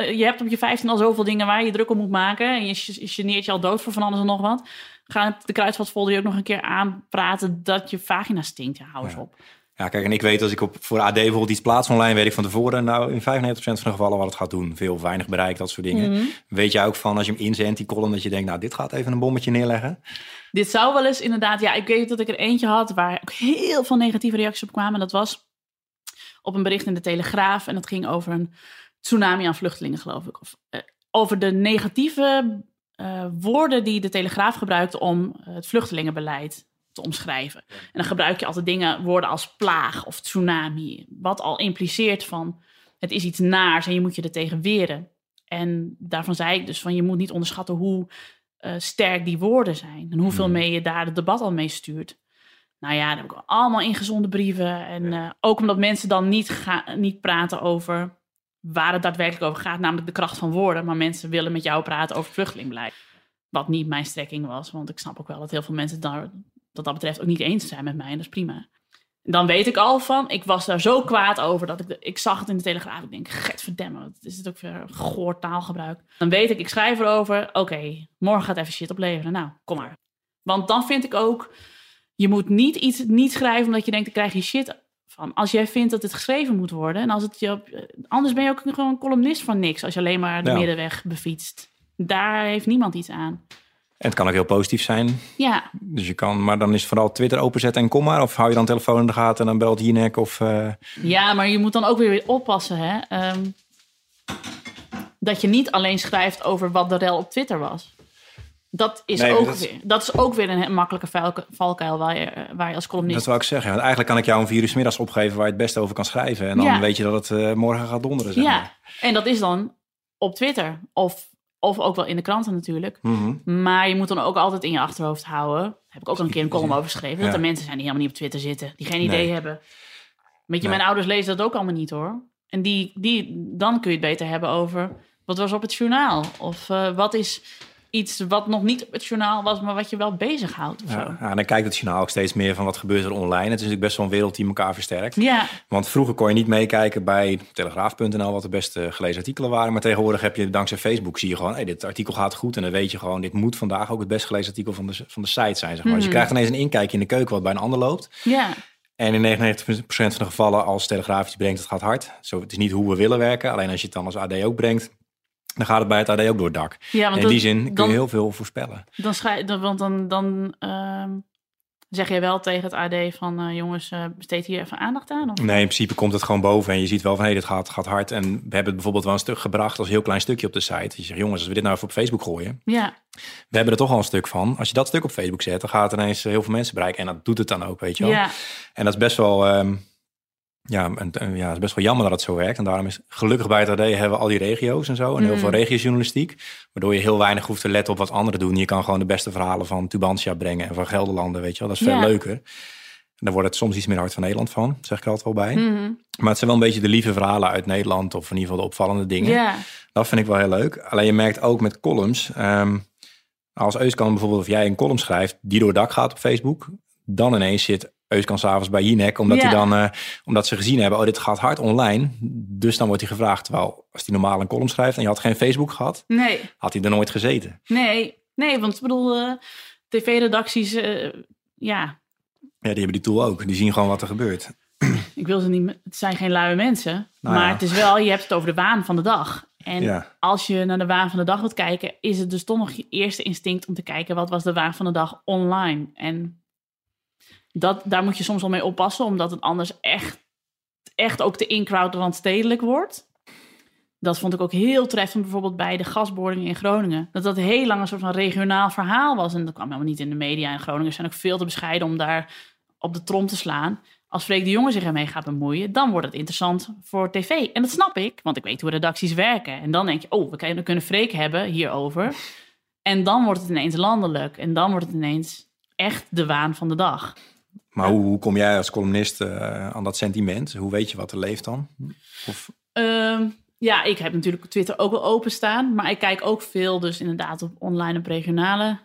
Je hebt op je 15 al zoveel dingen waar je druk om moet maken. En je je geneert je al dood voor van alles en nog wat. Ga het- de kruidvatfolder je ook nog een keer aanpraten dat je vagina stinkt. Ja, hou eens Ja. op. Ja, kijk, en ik weet als ik op, voor AD bijvoorbeeld iets plaats online, weet ik van tevoren, nou in 95% van de gevallen wat het gaat doen. Veel, of weinig bereik, dat soort dingen. Mhm. Weet je ook van als je hem inzendt, die column, dat je denkt, nou, dit gaat even een bommetje neerleggen. Dit zou wel eens inderdaad, ja, ik weet dat ik er eentje had waar ook heel veel negatieve reacties op kwamen. Dat was op een bericht in de Telegraaf en dat ging over een tsunami aan vluchtelingen, geloof ik. Of, eh, over de negatieve eh, woorden die de Telegraaf gebruikte om eh, het vluchtelingenbeleid te omschrijven. En dan gebruik je altijd dingen, woorden als plaag of tsunami, wat al impliceert van het is iets naars en je moet je er tegen weren. En daarvan zei ik dus van je moet niet onderschatten hoe eh, sterk die woorden zijn. En hoeveel Hmm. mee je daar het debat al mee stuurt. Nou ja, daar heb ik allemaal ingezonde brieven. En ook omdat mensen dan niet, ga, niet praten over waar het daadwerkelijk over gaat. Namelijk de kracht van woorden. Maar mensen willen met jou praten over vluchtelingbeleid. Wat niet mijn strekking was. Want ik snap ook wel dat heel veel mensen daar, wat dat betreft ook niet eens zijn met mij. En dat is prima. Dan weet ik al van, ik was daar zo kwaad over dat ik, de- ik zag het in de Telegraaf. Ik denk, verdemme, wat is het ook weer goor taalgebruik. Dan weet ik, ik schrijf erover, oké, morgen gaat even shit opleveren. Nou, kom maar. Want dan vind ik ook, je moet niet iets niet schrijven omdat je denkt, dan krijg je shit van. Als jij vindt dat het geschreven moet worden en als het je op, anders ben je ook gewoon een columnist van niks als je alleen maar de Ja. middenweg befietst. Daar heeft niemand iets aan. En het kan ook heel positief zijn. Ja, Dus je kan, maar dan is vooral Twitter openzetten en kom maar. Of hou je dan telefoon in de gaten en dan belt Jinek of... eh, ja maar je moet dan ook weer weer oppassen, hè. Ehm, dat je niet alleen schrijft over wat de rel op Twitter was. Dat is, Nee, ook, dat weer, dat is ook weer een makkelijke valku- valkuil waar je, eh, waar je als columnist... Dat wil ik zeggen. Want eigenlijk kan ik jou een vier uur 's middags opgeven waar je het beste over kan schrijven. En dan Ja. weet je dat het eh, morgen gaat donderen. Zeg ja, en dat is dan op Twitter. Of, of ook wel in de kranten natuurlijk. Mhm. Maar je moet dan ook altijd in je achterhoofd houden. Daar heb ik ook al een keer een column over geschreven. Dat Ja. er mensen zijn die helemaal niet op Twitter zitten. Die geen Nee. idee hebben. Weet je, Nee. mijn ouders lezen dat ook allemaal niet hoor. En die, die, dan kun je het beter hebben over... Wat was op het journaal? Of eh, wat is iets wat nog niet op het journaal was... maar wat je wel bezighoudt of Ja, en dan kijkt het journaal ook steeds meer van wat gebeurt er online. Het is natuurlijk best wel een wereld die elkaar versterkt. Ja, Want vroeger kon je niet meekijken bij Telegraaf.nl wat de beste gelezen artikelen waren. Maar tegenwoordig heb je dankzij Facebook zie je gewoon, hey, dit artikel gaat goed. En dan weet je gewoon, dit moet vandaag ook het best gelezen artikel van de, van de site zijn. Zeg maar. Dus je Mhm. krijgt ineens een inkijkje in de keuken wat bij een ander loopt. ja, En in 99% van de gevallen als Telegraaf iets brengt, het gaat hard. Zo, het is niet hoe we willen werken. Alleen als je het dan als AD ook brengt, dan gaat het bij het AD ook door het dak. ja. Want in dat- die zin kun dan, je heel veel voorspellen. dan, schrijf, dan, want dan, dan ehm, zeg je wel tegen het AD van... eh, jongens, eh, besteed hier even aandacht aan? Of? Nee, in principe komt het gewoon boven en je ziet wel van hé, dit gaat, gaat hard. En we hebben het bijvoorbeeld wel een stuk gebracht als heel klein stukje op de site. Je zegt, jongens, als we dit nou even op Facebook gooien, Ja, we hebben er toch al een stuk van. Als je dat stuk op Facebook zet, dan gaat het ineens heel veel mensen bereiken. En dat doet het dan ook, weet je wel. ja, En dat is best wel, ehm, ja, een- ja, het is best wel jammer dat het zo werkt. En daarom is gelukkig bij het AD hebben we al die regio's en zo. En heel Mm. veel regiojournalistiek. Waardoor je heel weinig hoeft te letten op wat anderen doen. Je kan gewoon de beste verhalen van Tubantia brengen en van Gelderlanden, weet je wel. Dat is veel Ja. leuker. En daar wordt het soms iets meer hard van Nederland van, zeg ik er altijd wel bij. mhm. Maar het zijn wel een beetje de lieve verhalen uit Nederland. Of in ieder geval de opvallende dingen. Dat vind ik wel heel leuk. Alleen je merkt ook met columns. ehm, als Euskan bijvoorbeeld, of jij een column schrijft die door het dak gaat op Facebook. Dan ineens zit Euskan s'avonds bij Jinek. Omdat, Ja. hij dan, eh, omdat ze gezien hebben, oh dit gaat hard online. Dus dan wordt hij gevraagd. Terwijl als hij normaal een column schrijft en je had geen Facebook gehad. Nee, Had hij er nooit gezeten. nee, nee, want ik bedoel, eh, tv-redacties, eh, ja, Ja, die hebben die tool ook. Die zien gewoon wat er gebeurt. ik wil ze niet, het zijn geen luie mensen, Nou maar ja. het is wel, je hebt het over de waan van de dag. En Ja. als je naar de waan van de dag wilt kijken, is het dus toch nog je eerste instinct om te kijken wat was de waan van de dag online. En dat, daar moet je soms wel mee oppassen, omdat het anders echt, echt ook te in-crowd randstedelijk wordt. Dat vond ik ook heel treffend bijvoorbeeld bij de gasboringen in Groningen. Dat dat heel lang een soort van regionaal verhaal was. En dat kwam helemaal niet in de media. En Groningen zijn ook veel te bescheiden om daar op de trom te slaan. Als Freek de Jonge zich ermee gaat bemoeien, dan wordt het interessant voor tv. En dat snap ik, want ik weet hoe redacties werken. En dan denk je, oh, we kunnen Freek hebben hierover. En dan wordt het ineens landelijk. En dan wordt het ineens echt de waan van de dag. Maar hoe, hoe kom jij als columnist eh, aan dat sentiment? Hoe weet je wat er leeft dan? Of, Ehm, ja, ik heb natuurlijk Twitter ook wel openstaan. Maar ik kijk ook veel dus inderdaad op online en regionale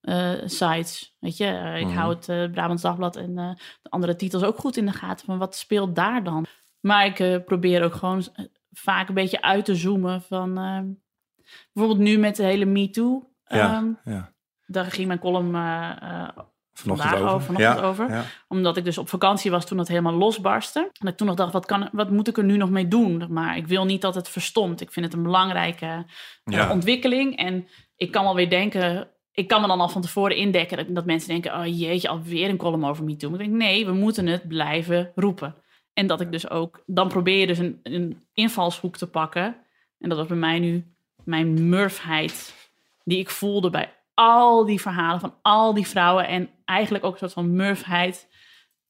eh, sites. Weet je, Eh, ik Mhm. hou het eh Brabants Dagblad en de andere titels ook goed in de gaten. Van wat speelt daar dan? Maar ik probeer ook gewoon vaak een beetje uit te zoomen van... ehm, bijvoorbeeld nu met de hele MeToo. ja, ehm, ja. daar ging mijn column Vanochtend vandaag over. over, vanochtend ja, over. Ja. omdat ik dus op vakantie was toen het helemaal losbarstte. En ik toen nog dacht, wat, kan, wat moet ik er nu nog mee doen? Maar ik wil niet dat het verstomt. Ik vind het een belangrijke eh, Ja. ontwikkeling. En ik kan wel weer denken... Ik kan me dan al van tevoren indekken dat, dat mensen denken... oh jeetje, alweer een column over me doen. Ik denk, nee, we moeten het blijven roepen. En dat ik dus ook... Dan probeer je dus een, een invalshoek te pakken. En dat was bij mij nu mijn murfheid... die ik voelde bij al die verhalen van al die vrouwen... en eigenlijk ook een soort van murfheid...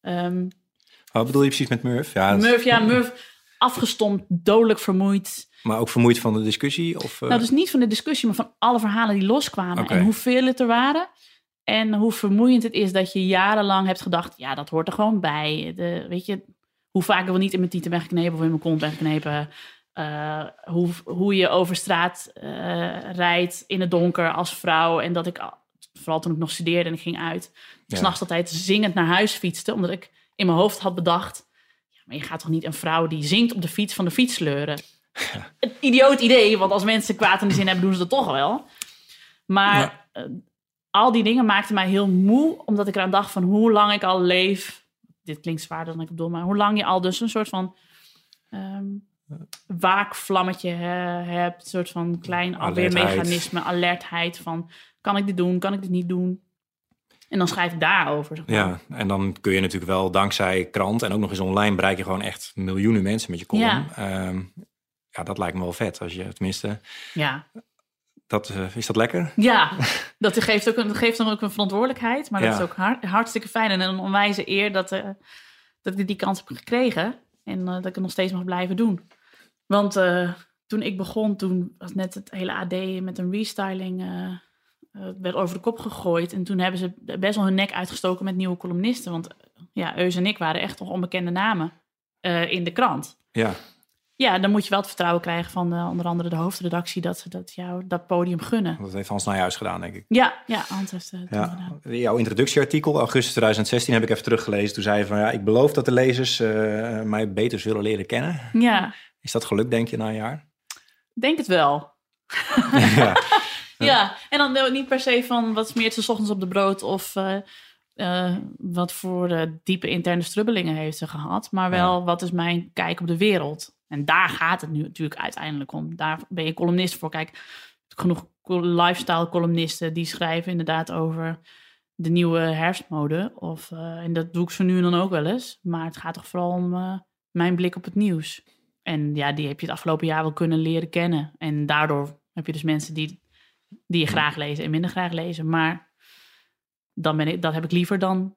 Ehm, Wat bedoel je precies met Murph? Ja, Murf, ja, Murf, afgestompt, dodelijk vermoeid. Maar ook vermoeid van de discussie? Of, eh, Nou, dus niet van de discussie, maar van alle verhalen die loskwamen. En hoeveel het er waren. En hoe vermoeiend het is dat je jarenlang hebt gedacht... ja, dat hoort er gewoon bij. De, weet je, hoe vaak ik wel niet in mijn tieten ben geknepen... of in mijn kont ben geknepen. eh, hoe, hoe je over straat eh, rijdt in het donker als vrouw. En dat ik, al- vooral toen ik nog studeerde en ik ging uit... Ja. s'nachts altijd zingend naar huis fietste. Omdat ik in mijn hoofd had bedacht... Ja, maar je gaat toch niet een vrouw die zingt op de fiets van de fiets sleuren? Een idioot idee, want als mensen kwaad in de zin hebben, doen ze dat toch wel. Maar eh, al die dingen maakten mij heel moe, omdat ik eraan dacht van hoe lang ik al leef. Dit klinkt zwaarder dan ik bedoel, maar hoe lang je al dus een soort van ehm, waakvlammetje hebt. Een soort van klein alweermechanisme, alertheid van kan ik dit doen, kan ik dit niet doen? En dan schrijf ik daarover. Zeg maar. Ja, en dan kun je natuurlijk wel dankzij krant en ook nog eens online bereik je gewoon echt miljoenen mensen met je column. Ja. Ehm, ja, dat lijkt me wel vet. Als je tenminste, ja. dat, eh, is dat lekker? Ja, dat geeft, ook een, dat geeft dan ook een verantwoordelijkheid. Maar dat Ja. is ook har- hartstikke fijn. En een onwijze eer dat, eh, dat ik die kans heb gekregen. En eh, dat ik het nog steeds mag blijven doen. Want toen ik begon, toen was net het hele AD met een restyling... eh, werd over de kop gegooid. En toen hebben ze best wel hun nek uitgestoken met nieuwe columnisten. Want ja, Eus en ik waren echt nog onbekende namen eh, in de krant. Ja, Ja, dan moet je wel het vertrouwen krijgen van eh, onder andere de hoofdredactie... dat ze dat jou dat podium gunnen. dat heeft Hans Nijhuis gedaan, denk ik. Ja, ja Hans heeft het Ja, gedaan. jouw introductieartikel, augustus 2016, heb ik even teruggelezen. Toen zei je van, ja, ik beloof dat de lezers mij beter zullen leren kennen. Ja, Is dat gelukt, denk je, na een jaar? denk het wel. ja. Ja, en dan niet per se van wat smeert ze 's ochtends op de brood of eh, eh, wat voor eh, diepe interne strubbelingen heeft ze gehad, maar wel wat is mijn kijk op de wereld. En daar gaat het nu natuurlijk uiteindelijk om. Daar ben je columnist voor. Kijk, genoeg lifestyle columnisten die schrijven inderdaad over de nieuwe herfstmode. Of, en dat doe ik zo nu en dan ook wel eens. Maar het gaat toch vooral om mijn blik op het nieuws. En ja, die heb je het afgelopen jaar wel kunnen leren kennen. En daardoor heb je dus mensen die, die je graag lezen en minder graag lezen. Maar dan ben ik, dat heb ik liever dan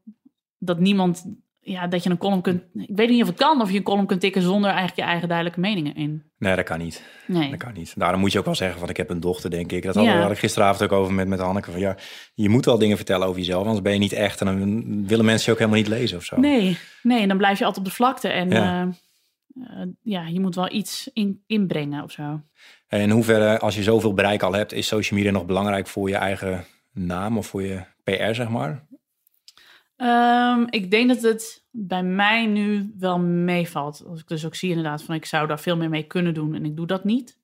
dat niemand, ja, dat je een column kunt. Ik weet niet of het kan, of je een column kunt tikken zonder eigenlijk je eigen duidelijke meningen in. Nee, dat kan niet. Nee. Dat kan niet. Daarom moet je ook wel zeggen, van ik heb een dochter, denk ik. Dat hadden Ja. we- had ik gisteravond ook over met, met Hanneke. Van, ja, je moet wel dingen vertellen over jezelf, anders ben je niet echt. En dan willen mensen je ook helemaal niet lezen of zo. Nee, nee, en dan blijf je altijd op de vlakte. En Ja. ja, ja je moet wel iets in, inbrengen of zo. En in hoeverre, als je zoveel bereik al hebt, is social media nog belangrijk voor je eigen naam of voor je PR, zeg maar? Ehm, ik denk dat het bij mij nu wel meevalt. Als ik dus ook zie inderdaad van ik zou daar veel meer mee kunnen doen en ik doe dat niet.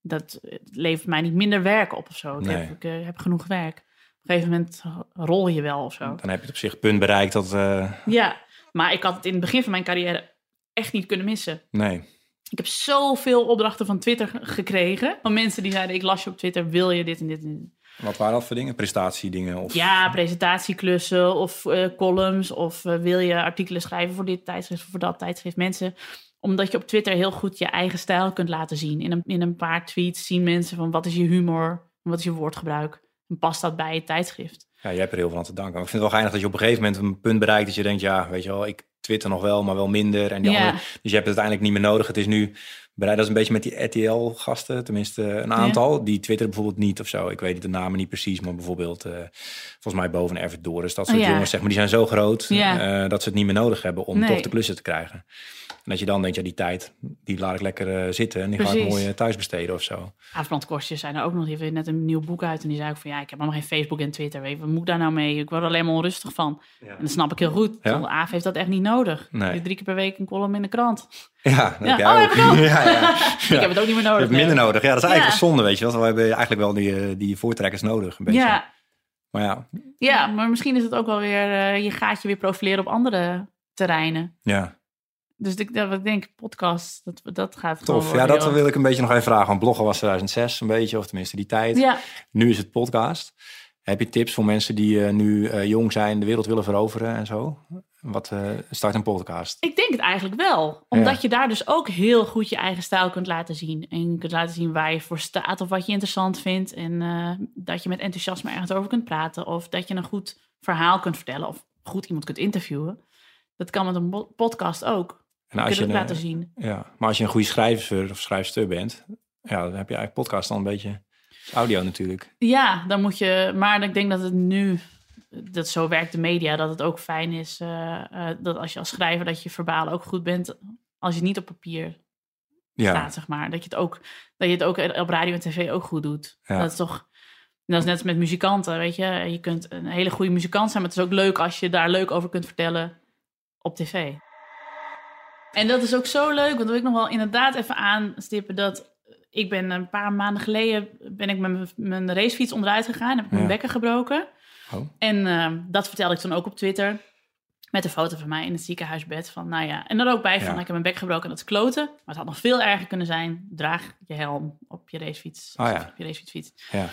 Dat eh, levert mij niet minder werk op of zo. Ik, Nee. heb, ik eh, heb genoeg werk. Op een gegeven moment rol je wel of zo. Dan heb je het op zich punt bereikt dat... eh, Ja, maar ik had het in het begin van mijn carrière echt niet kunnen missen. nee, Ik heb zoveel opdrachten van Twitter ge- gekregen. Van mensen die zeiden, ik las je op Twitter, wil je dit en dit en dit? wat waren dat voor dingen? Prestatiedingen? Of... Ja, presentatieklussen of eh, columns. Of eh, wil je artikelen schrijven voor dit tijdschrift of voor dat tijdschrift. Mensen, omdat je op Twitter heel goed je eigen stijl kunt laten zien. In een, in een paar tweets zien mensen van wat is je humor, wat is je woordgebruik. En past dat bij je tijdschrift? Ja, jij hebt er heel veel aan te danken. Maar ik vind het wel geinig dat je op een gegeven moment een punt bereikt dat je denkt, ja, weet je wel, ik twitter nog wel, maar wel minder. En die Ja. andere, dus je hebt het uiteindelijk niet meer nodig. Het is nu bereid. Dat is een beetje met die RTL-gasten, tenminste een aantal. Die twitteren bijvoorbeeld niet of zo. Ik weet de namen niet precies, maar bijvoorbeeld eh, volgens mij boven Erwin Doris. Dat soort Oh, ja. jongens, zeg maar, die zijn zo groot Ja. eh, dat ze het niet meer nodig hebben om Nee. toch de klussen te krijgen. En dat je dan denkt, ja, die tijd, die laat ik lekker eh, zitten en die ga ik mooi thuis besteden of zo. Aafbrandkostjes zijn er ook nog. Die heeft net een nieuw boek uit. En die zei ook van ja, ik heb allemaal geen Facebook en Twitter. Weet je, wat moet ik daar nou mee? Ik word er alleen maar onrustig van. En dat snap ik heel goed. Ja? Aaf heeft dat echt niet nodig. Nee. Drie keer per week een column in de krant. Ja, dat Ja. Oh, ook. heb ik ook? ja, ja. Ik heb het ook niet meer Je nodig. hebt minder nee. nodig. Ja, dat is eigenlijk zonde, weet je wel. We hebben eigenlijk wel die, eh, die voortrekkers nodig, een beetje. Ja, Maar ja, ja, maar misschien is het ook wel weer... eh, je gaat je weer profileren op andere terreinen. ja. Dus ik, dat, ik denk, podcast, dat, dat gaat gewoon tof. Ja, dat joh. wil ik een beetje nog even vragen. Want bloggen was 2006 een beetje, of tenminste die tijd. Ja, Nu is het podcast. Heb je tips voor mensen die eh, nu eh, jong zijn, de wereld willen veroveren en zo? Wat eh, start een podcast? ik denk het eigenlijk wel. Omdat je daar dus ook heel goed je eigen stijl kunt laten zien. En je kunt laten zien waar je voor staat of wat je interessant vindt. En eh, dat je met enthousiasme ergens over kunt praten. Of dat je een goed verhaal kunt vertellen. Of goed iemand kunt interviewen. Dat kan met een podcast ook. En als je, het een, laten zien. ja, maar als je een goede schrijver of schrijfster bent, ja, dan heb je eigenlijk podcast dan een beetje audio natuurlijk. Ja, dan moet je. Maar ik denk dat het nu. Dat zo werkt de media. Dat het ook fijn is. eh, eh, dat als je als schrijver. dat je verbaal ook goed bent. Als je niet op papier Ja, staat, zeg maar. Dat je het ook. Dat je het ook op radio en tv ook goed doet. Ja. Dat is toch. Dat is net als met muzikanten, weet je. Je kunt een hele goede muzikant zijn, maar het is ook leuk als je daar leuk over kunt vertellen op tv. En dat is ook zo leuk, want dat wil ik nog wel inderdaad even aanstippen dat ik ben een paar maanden geleden ben ik met mijn- mijn racefiets onderuit gegaan, heb ik mijn Ja. bekken gebroken. Oh. En ehm, dat vertelde ik toen ook op Twitter. Met een foto van mij in het ziekenhuisbed. Van, nou ja. En dan ook bij van, Ja. ik heb mijn bek gebroken en dat kloten. Maar het had nog veel erger kunnen zijn. Draag je helm op je racefiets. Oh ja. Op je racefietsfiets. ja.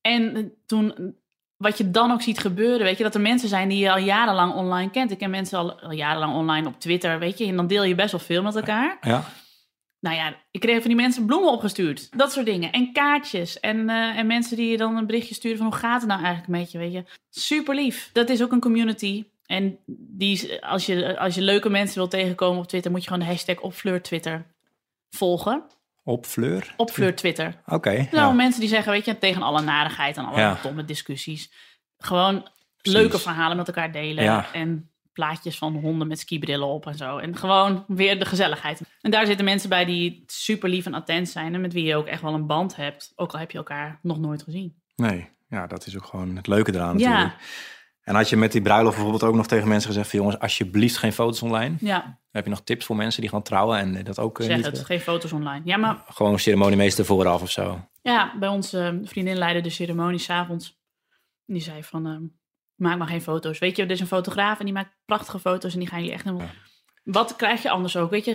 En toen, wat je dan ook ziet gebeuren, weet je, dat er mensen zijn die je al jarenlang online kent. Ik ken mensen al, al jarenlang online op Twitter, weet je, en dan deel je best wel veel met elkaar. Ja. Nou ja, ik kreeg van die mensen bloemen opgestuurd. Dat soort dingen. En kaartjes. En, eh, en mensen die je dan een berichtje sturen van hoe gaat het nou eigenlijk met je, weet je. Super lief. Dat is ook een community. En die, als, je, als je leuke mensen wil tegenkomen op Twitter, moet je gewoon de hashtag opfleur Twitter volgen. Op Fleur? Op Fleur Twitter. Oké. Nou, ja. mensen die zeggen, weet je, tegen alle narigheid en alle Ja. domme discussies. Gewoon Precies. leuke verhalen met elkaar delen. Ja. En plaatjes van honden met skibrillen op en zo. En gewoon weer de gezelligheid. En daar zitten mensen bij die super lief en attent zijn. En met wie je ook echt wel een band hebt. Ook al heb je elkaar nog nooit gezien. Nee, ja, dat is ook gewoon het leuke eraan Ja. natuurlijk. En had je met die bruiloft bijvoorbeeld ook nog tegen mensen gezegd... van jongens, alsjeblieft geen foto's online. Ja, Heb je nog tips voor mensen die gaan trouwen en dat ook eh, zeg niet... het. Geen foto's online. Ja, maar Gewoon ceremoniemeester vooraf of zo. ja, bij onze vriendin leidde de ceremonie s'avonds. Die zei van, ehm, maak maar geen foto's. Weet je, er is een fotograaf en die maakt prachtige foto's. En die gaan jullie echt helemaal... Wat krijg je anders ook? Weet je,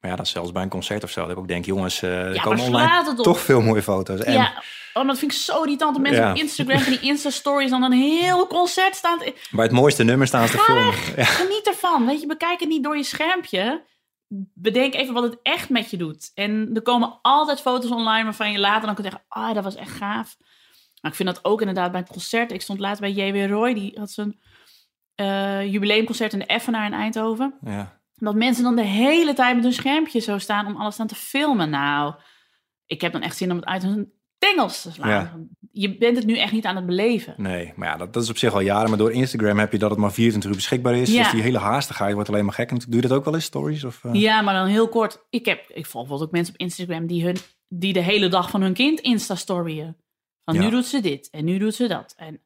Maar ja, dat is zelfs bij een concert of zo. Dat ik ook denk, jongens, ja, komen online toch veel mooie foto's. En Ja, oh, maar dat vind ik zo irritant. Dat mensen Ja. op Instagram van die Insta-stories dan een heel concert staan. te- bij het mooiste nummer staan ze te filmen. Ja. Geniet ervan. Weet je, bekijk het niet door je schermpje. Bedenk even wat het echt met je doet. En er komen altijd foto's online waarvan je later dan kunt zeggen... Ah, dat was echt gaaf. Maar ik vind dat ook inderdaad bij een concert. Ik stond laatst bij J.W. Roy. Die had zijn eh, jubileumconcert in de Effenaar in Eindhoven. Ja. Dat mensen dan de hele tijd met hun schermpje zo staan om alles aan te filmen. Nou, ik heb dan echt zin om het uit hun tengels te slaan. Ja. Je bent het nu echt niet aan het beleven. Nee, maar ja, dat, dat is op zich al jaren. Maar door Instagram heb je dat het maar 24 uur beschikbaar is. Ja. Dus die hele haastigheid wordt alleen maar gek. Doe je dat ook wel eens, stories? Of, eh? Ja, maar dan heel kort. Ik, heb, ik volg bijvoorbeeld ook mensen op Instagram die, hun, die de hele dag van hun kind Insta-storyen. Ja. nu doet ze dit en nu doet ze dat. En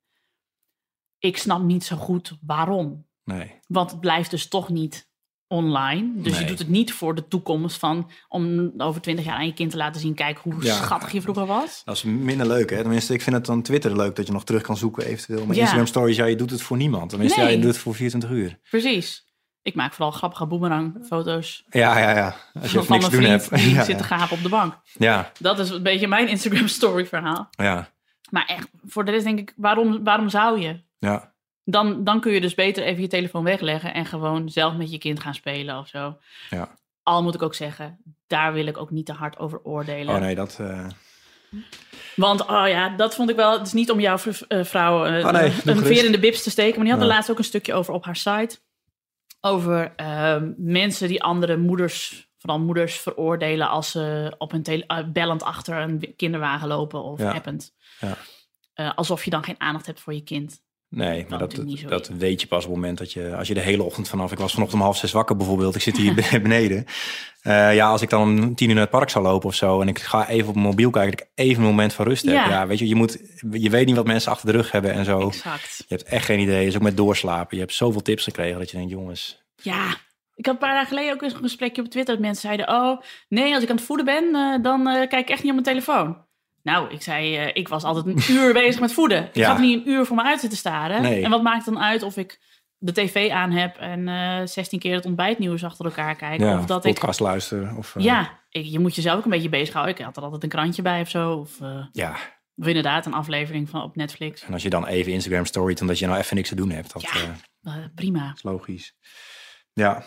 ik snap niet zo goed waarom. Nee. Want het blijft dus toch niet online. Dus je doet het niet voor de toekomst van om over twintig jaar aan je kind te laten zien, kijk hoe Ja. schattig je vroeger was. Dat is minder leuk, hè? Tenminste, ik vind het dan Twitter leuk dat je nog terug kan zoeken eventueel. Maar Ja. Instagram stories, ja, je doet het voor niemand. Tenminste, Nee. ja, je doet het voor 24 uur. Precies. Ik maak vooral grappige boemerang-foto's Ja, ja, ja. Als je van niks doen hebt. die ja, zit te gapen op de bank. ja, Dat is een beetje mijn Instagram-story-verhaal. ja, Maar echt, voor de rest denk ik, waarom, waarom zou je? ja. Dan, dan kun je dus beter even je telefoon wegleggen en gewoon zelf met je kind gaan spelen of zo. ja. Al moet ik ook zeggen, daar wil ik ook niet te hard over oordelen. Oh nee, dat... eh, Want, oh ja, dat vond ik wel. Het is niet om jouw eh, vrouw eh, Oh nee, een veer in de bibs te steken. Maar die had er laatst ook een stukje over op haar site. Over ehm, mensen die andere moeders, vooral moeders, veroordelen als ze op hun tele- eh, bellend achter een kinderwagen lopen of Ja. append. Ja. Eh, alsof je dan geen aandacht hebt voor je kind. Nee, maar dat, dat weet je pas op het moment dat je, als je de hele ochtend vanaf, ik was vanochtend om half zes wakker bijvoorbeeld, ik zit hier beneden. Eh, ja, als ik dan om tien uur naar het park zou lopen of zo en ik ga even op mijn mobiel kijken, dat ik even een moment van rust heb. Ja. Ja, weet je, je, moet, je weet niet wat mensen achter de rug hebben en zo. Exact. Je hebt echt geen idee. Dus ook met doorslapen. Je hebt zoveel tips gekregen dat je denkt, jongens. Ja, ik had een paar dagen geleden ook eens een gesprekje op Twitter. Dat mensen zeiden, oh nee, als ik aan het voeden ben, eh, dan eh, kijk ik echt niet op mijn telefoon. Nou, ik zei, eh, ik was altijd een uur bezig met voeden. Ik Ja. er niet een uur voor me uit zitten staren. Nee. En wat maakt dan uit of ik de tv aan heb en eh 16 keer het ontbijtnieuws achter elkaar kijk? Ja, of dat ik... podcast luisteren. Of, eh, Ja, ik- je moet jezelf ook een beetje bezighouden. Ik had er altijd een krantje bij of zo. Of, eh, ja. of inderdaad een aflevering van op Netflix. En als je dan even Instagram storyt omdat je nou even niks te doen hebt. Dat Ja. eh, Eh, prima. is logisch. Ja.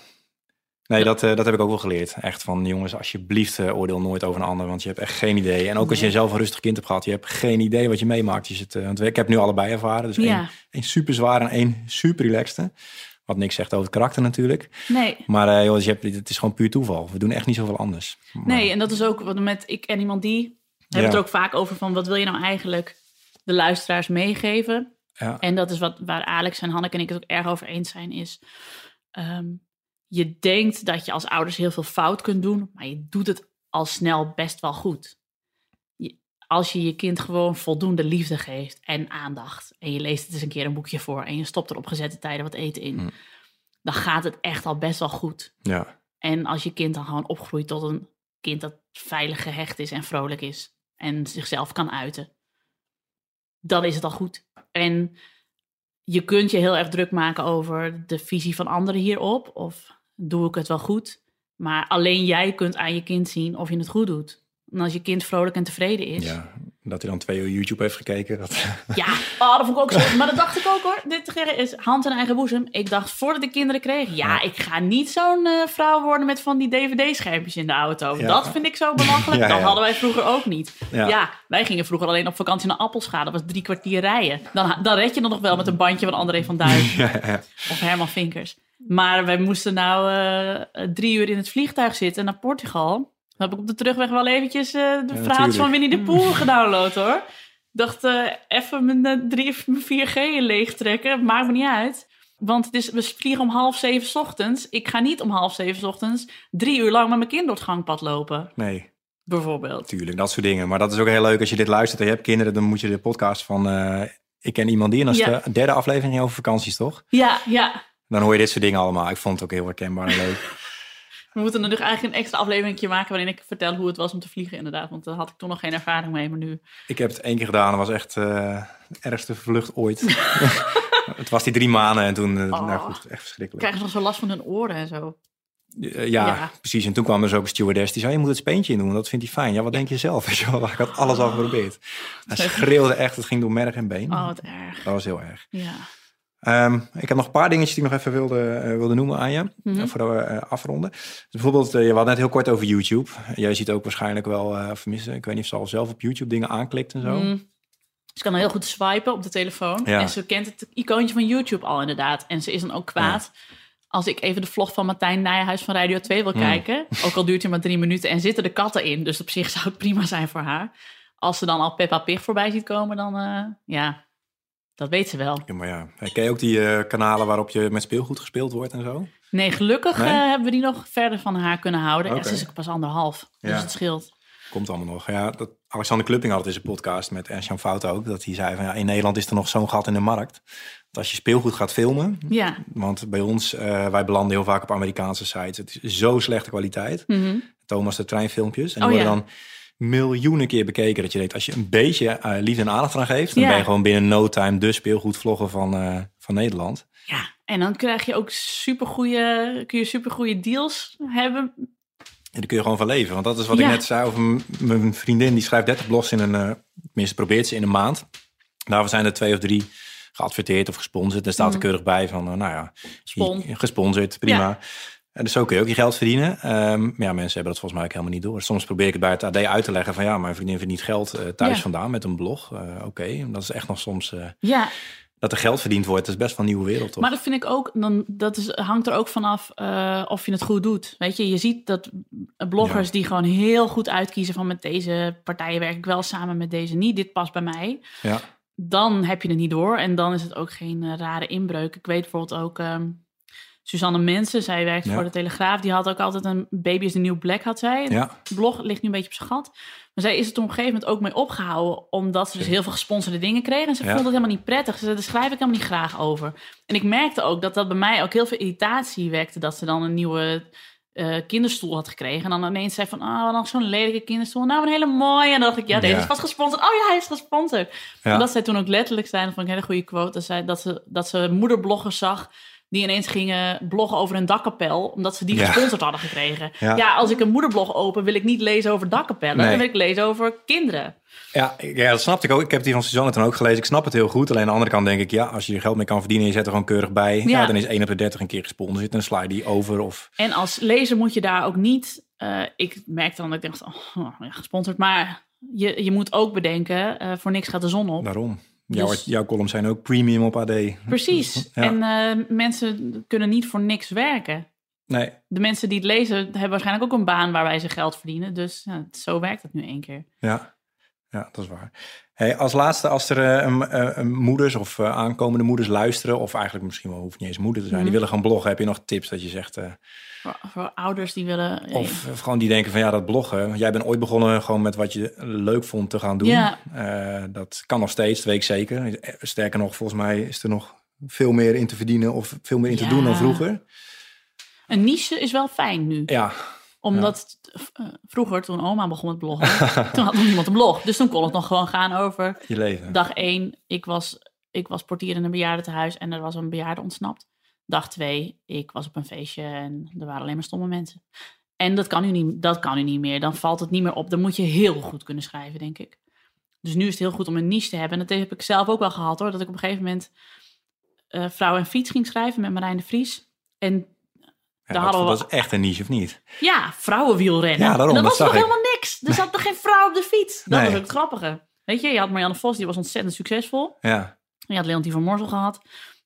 Nee, dat, eh, dat heb ik ook wel geleerd. Echt van, jongens, alsjeblieft eh, oordeel nooit over een ander. Want je hebt echt geen idee. En ook als je zelf een rustig kind hebt gehad. Je hebt geen idee wat je meemaakt. Je zit, eh, want ik heb nu allebei ervaren. Dus Ja. één, één super zwaar en één super relaxte. Wat niks zegt over het karakter natuurlijk. Nee, Maar eh, jongens, je hebt, het is gewoon puur toeval. We doen echt niet zoveel anders. Maar- Nee, en dat is ook wat met ik en iemand die. We hebben Ja. het er ook vaak over van wat wil je nou eigenlijk de luisteraars meegeven? Ja. En dat is wat waar Alex en Hanneke en ik het ook erg over eens zijn, is ehm, je denkt dat je als ouders heel veel fout kunt doen, maar je doet het al snel best wel goed. Je- als je je kind gewoon voldoende liefde geeft en aandacht, en je leest het eens een keer een boekje voor en je stopt er op gezette tijden wat eten in, Hm. dan gaat het echt al best wel goed. ja. En als je kind dan gewoon opgroeit tot een kind dat veilig gehecht is en vrolijk is en zichzelf kan uiten, dan is het al goed. En je kunt je heel erg druk maken over de visie van anderen hierop, of doe ik het wel goed? Maar alleen jij kunt aan je kind zien of je het goed doet. En als je kind vrolijk en tevreden is, Ja, Dat hij dan twee uur YouTube heeft gekeken. Dat... Ja, oh, dat vond ik ook zo. Maar dat dacht ik ook hoor. Dit is hand in eigen boezem. Ik dacht voordat ik kinderen kreeg, ja, ik ga niet zo'n eh, vrouw worden met van die DVD-schermpjes in de auto. Ja. Dat vind ik zo belachelijk. Ja, Dat ja. hadden wij vroeger ook niet. Ja. Wij gingen vroeger alleen op vakantie naar Appelscha. Dat was drie kwartier rijden. Dan, dan red je dan nog wel met een bandje van André van Duin of Herman Vinkers. Maar wij moesten nou eh, drie uur in het vliegtuig zitten naar Portugal. Dan heb ik op de terugweg wel eventjes eh, de Ja, verhaaltjes van. Winnie de Pooh gedownload hoor. Ik dacht, eh, even mijn, eh, drie, mijn 4G leegtrekken. Maakt me niet uit. Want het is, we vliegen om half zeven 's ochtends. Ik ga niet om half zeven 's ochtends drie uur lang met mijn kind door het gangpad lopen. Nee, Bijvoorbeeld. natuurlijk, dat soort dingen. Maar dat is ook heel leuk als je dit luistert en je hebt kinderen, dan moet je de podcast van eh, Ik ken iemand die, en dat is Ja. de derde aflevering over vakanties, toch? Ja, ja. Dan hoor je dit soort dingen allemaal. Ik vond het ook heel herkenbaar en leuk. We moeten er nu eigenlijk een extra aflevering maken waarin ik vertel hoe het was om te vliegen inderdaad. Want daar had ik toen nog geen ervaring mee, maar nu... Ik heb het één keer gedaan. Dat was echt eh, de ergste vlucht ooit. het was die drie maanden en toen, eh, Oh. nou goed, echt verschrikkelijk. krijgen ze nog zo last van hun oren en zo. Eh, ja, Ja. precies. En toen kwam er zo ook een stewardess die zei, je moet het speentje in doen, dat vindt hij fijn. Ja, wat denk je zelf? Weet je wel? Ik had alles al geprobeerd. Hij schreeuwde echt, het ging door merg en been. Oh, wat erg. Dat was heel erg. Ja. Ehm, ik heb nog een paar dingetjes die ik nog even wilde, eh, wilde noemen aan je, Mhm. eh, voordat we eh, afronden. Dus bijvoorbeeld, je had net heel kort over YouTube. Jij ziet ook waarschijnlijk wel, vermissen, ik weet niet of ze al zelf op YouTube dingen aanklikt en zo. Mm. Ze kan heel goed swipen op de telefoon. Ja. En ze kent het icoontje van YouTube al inderdaad. En ze is dan ook kwaad als ik even de vlog van Martijn Nijenhuis van Radio 2 wil Mm. kijken. Ook al duurt hij maar drie minuten en zitten de katten in. Dus op zich zou het prima zijn voor haar. Als ze dan al Peppa Pig voorbij ziet komen, dan ja, dat weet ze wel. Ja, maar ja, ken je ook die eh, kanalen waarop je met speelgoed gespeeld wordt en zo? Nee, gelukkig Nee? eh, hebben we die nog verder van haar kunnen houden. En ze is ook pas anderhalf, dus Ja. het scheelt. Komt allemaal nog. Ja, dat, Alexander Klupping had het in zijn podcast met Ernst-Jan Fout ook. Dat hij zei van ja, in Nederland is er nog zo'n gat in de markt. Dat als je speelgoed gaat filmen, Ja. want bij ons, eh, wij belanden heel vaak op Amerikaanse sites. Het is zo slechte kwaliteit. Mhm. Thomas de treinfilmpjes. En Oh, worden ja. dan miljoenen keer bekeken. Dat je denkt, als je een beetje eh, liefde en aandacht aan geeft, dan Ja. ben je gewoon binnen no time de speelgoedvlogger van, eh, van Nederland. Ja, en dan krijg je ook supergoeie, kun je supergoeie deals hebben. En daar kun je gewoon van leven. Want dat is wat ik net zei over mijn vriendin. Die schrijft 30 blogs in een, eh tenminste probeert ze in een maand. Daarvoor zijn er twee of drie geadverteerd of gesponsord. Er staat er keurig bij van, nou ja, Mhm. Spon. gesponsord, prima. Dus zo kun je ook je geld verdienen. Maar ja, mensen hebben dat volgens mij ook helemaal niet door. Soms probeer ik het bij het AD uit te leggen van ja, mijn vriendin verdient geld eh, thuis Ja. vandaan met een blog. Eh, Oké, dat is echt nog soms eh, Ja, dat er geld verdiend wordt. Dat is best wel een nieuwe wereld, toch? maar dat vind ik ook, dan, dat is, hangt er ook vanaf of je het goed doet. Weet je, je ziet dat bloggers Ja. die gewoon heel goed uitkiezen van met deze partijen werk ik wel samen, met deze niet. Dit past bij mij. Ja, Dan heb je het niet door en dan is het ook geen rare inbreuk. Ik weet bijvoorbeeld ook ehm, Suzanne Mensen, zij werkt Ja. voor de Telegraaf. Die had ook altijd een Baby is de New Black, had zij. ja, blog ligt nu een beetje op zijn gat. Maar zij is het op een gegeven moment ook mee opgehouden. Omdat ze dus heel veel gesponsorde dingen kreeg. En ze Ja. vond het helemaal niet prettig. Ze zei, daar schrijf ik helemaal niet graag over. En ik merkte ook dat dat bij mij ook heel veel irritatie wekte. Dat ze dan een nieuwe eh, kinderstoel had gekregen. En dan ineens zei van, ah, nog zo'n lelijke kinderstoel. Nou, een hele mooie. En dan dacht ik, ja, deze Ja. is vast gesponsord. Oh ja, hij is gesponsord. ja. Omdat zij toen ook letterlijk zei, dat vond ik een hele goede quote. Dat, zij, dat, ze, dat ze moederbloggers zag die ineens gingen bloggen over een dakkapel, omdat ze die Ja. gesponsord hadden gekregen. Ja. Ja. als ik een moederblog open, wil ik niet lezen over dakkapellen. Nee. Dan wil ik lezen over kinderen. Ja, ja, dat snapte ik ook. Ik heb die van Suzanne toen ook gelezen. Ik snap het heel goed. Alleen aan de andere kant denk ik, ja, als je er geld mee kan verdienen en je zet er gewoon keurig bij. Ja. Ja. dan is 1 op de 30 een keer gesponsord. En sla je die over. Of, En als lezer moet je daar ook niet... eh, ik merkte dan dat ik dacht, oh, ja, gesponsord. Maar je, je moet ook bedenken, eh, voor niks gaat de zon op. daarom. Jouw, Dus- jouw columns zijn ook premium op AD. Precies. Ja. En eh, mensen kunnen niet voor niks werken. Nee, De mensen die het lezen, hebben waarschijnlijk ook een baan waarbij ze geld verdienen. Dus ja, zo werkt het nu één keer. ja. ja, dat is waar. Hey, als laatste, als er eh, eh, moeders of aankomende moeders luisteren... of eigenlijk misschien wel hoeft niet eens moeder te zijn... Mhm. die willen gaan bloggen. Heb je nog tips dat je zegt... eh, Voor, voor ouders die willen... Of, gewoon die denken van ja, dat bloggen. Jij bent ooit begonnen gewoon met wat je leuk vond te gaan doen. Ja. Eh, dat kan nog steeds, weet ik zeker. Sterker nog, volgens mij is er nog veel meer in te verdienen of veel meer in te Ja. doen dan vroeger. Een niche is wel fijn nu. Ja, Omdat eh, vroeger, toen oma begon met bloggen, toen had nog niemand een blog. Dus toen kon het nog gewoon gaan over je leven. dag één. Ik was, ik was portier in een bejaardentehuis en er was een bejaarde ontsnapt. Dag twee, ik was op een feestje en er waren alleen maar stomme mensen. En dat kan, u niet, dat kan u niet meer. Dan valt het niet meer op. Dan moet je heel goed kunnen schrijven, denk ik. Dus nu is het heel goed om een niche te hebben. En dat heb ik zelf ook wel gehad hoor. Dat ik op een gegeven moment uh, Vrouw en Fiets ging schrijven met Marijn de Vries. En Ja, daar dat, hadden we... dat is echt een niche, of niet? Ja, vrouwenwielrennen. Ja, daarom, En dat, dat was nog ik. helemaal niks. Er zat nog geen vrouw op de fiets. Dat Nee. was ook het grappige. Weet je, je had Marianne Vos, die was ontzettend succesvol. Ja, Je had Leontien van Morsel gehad.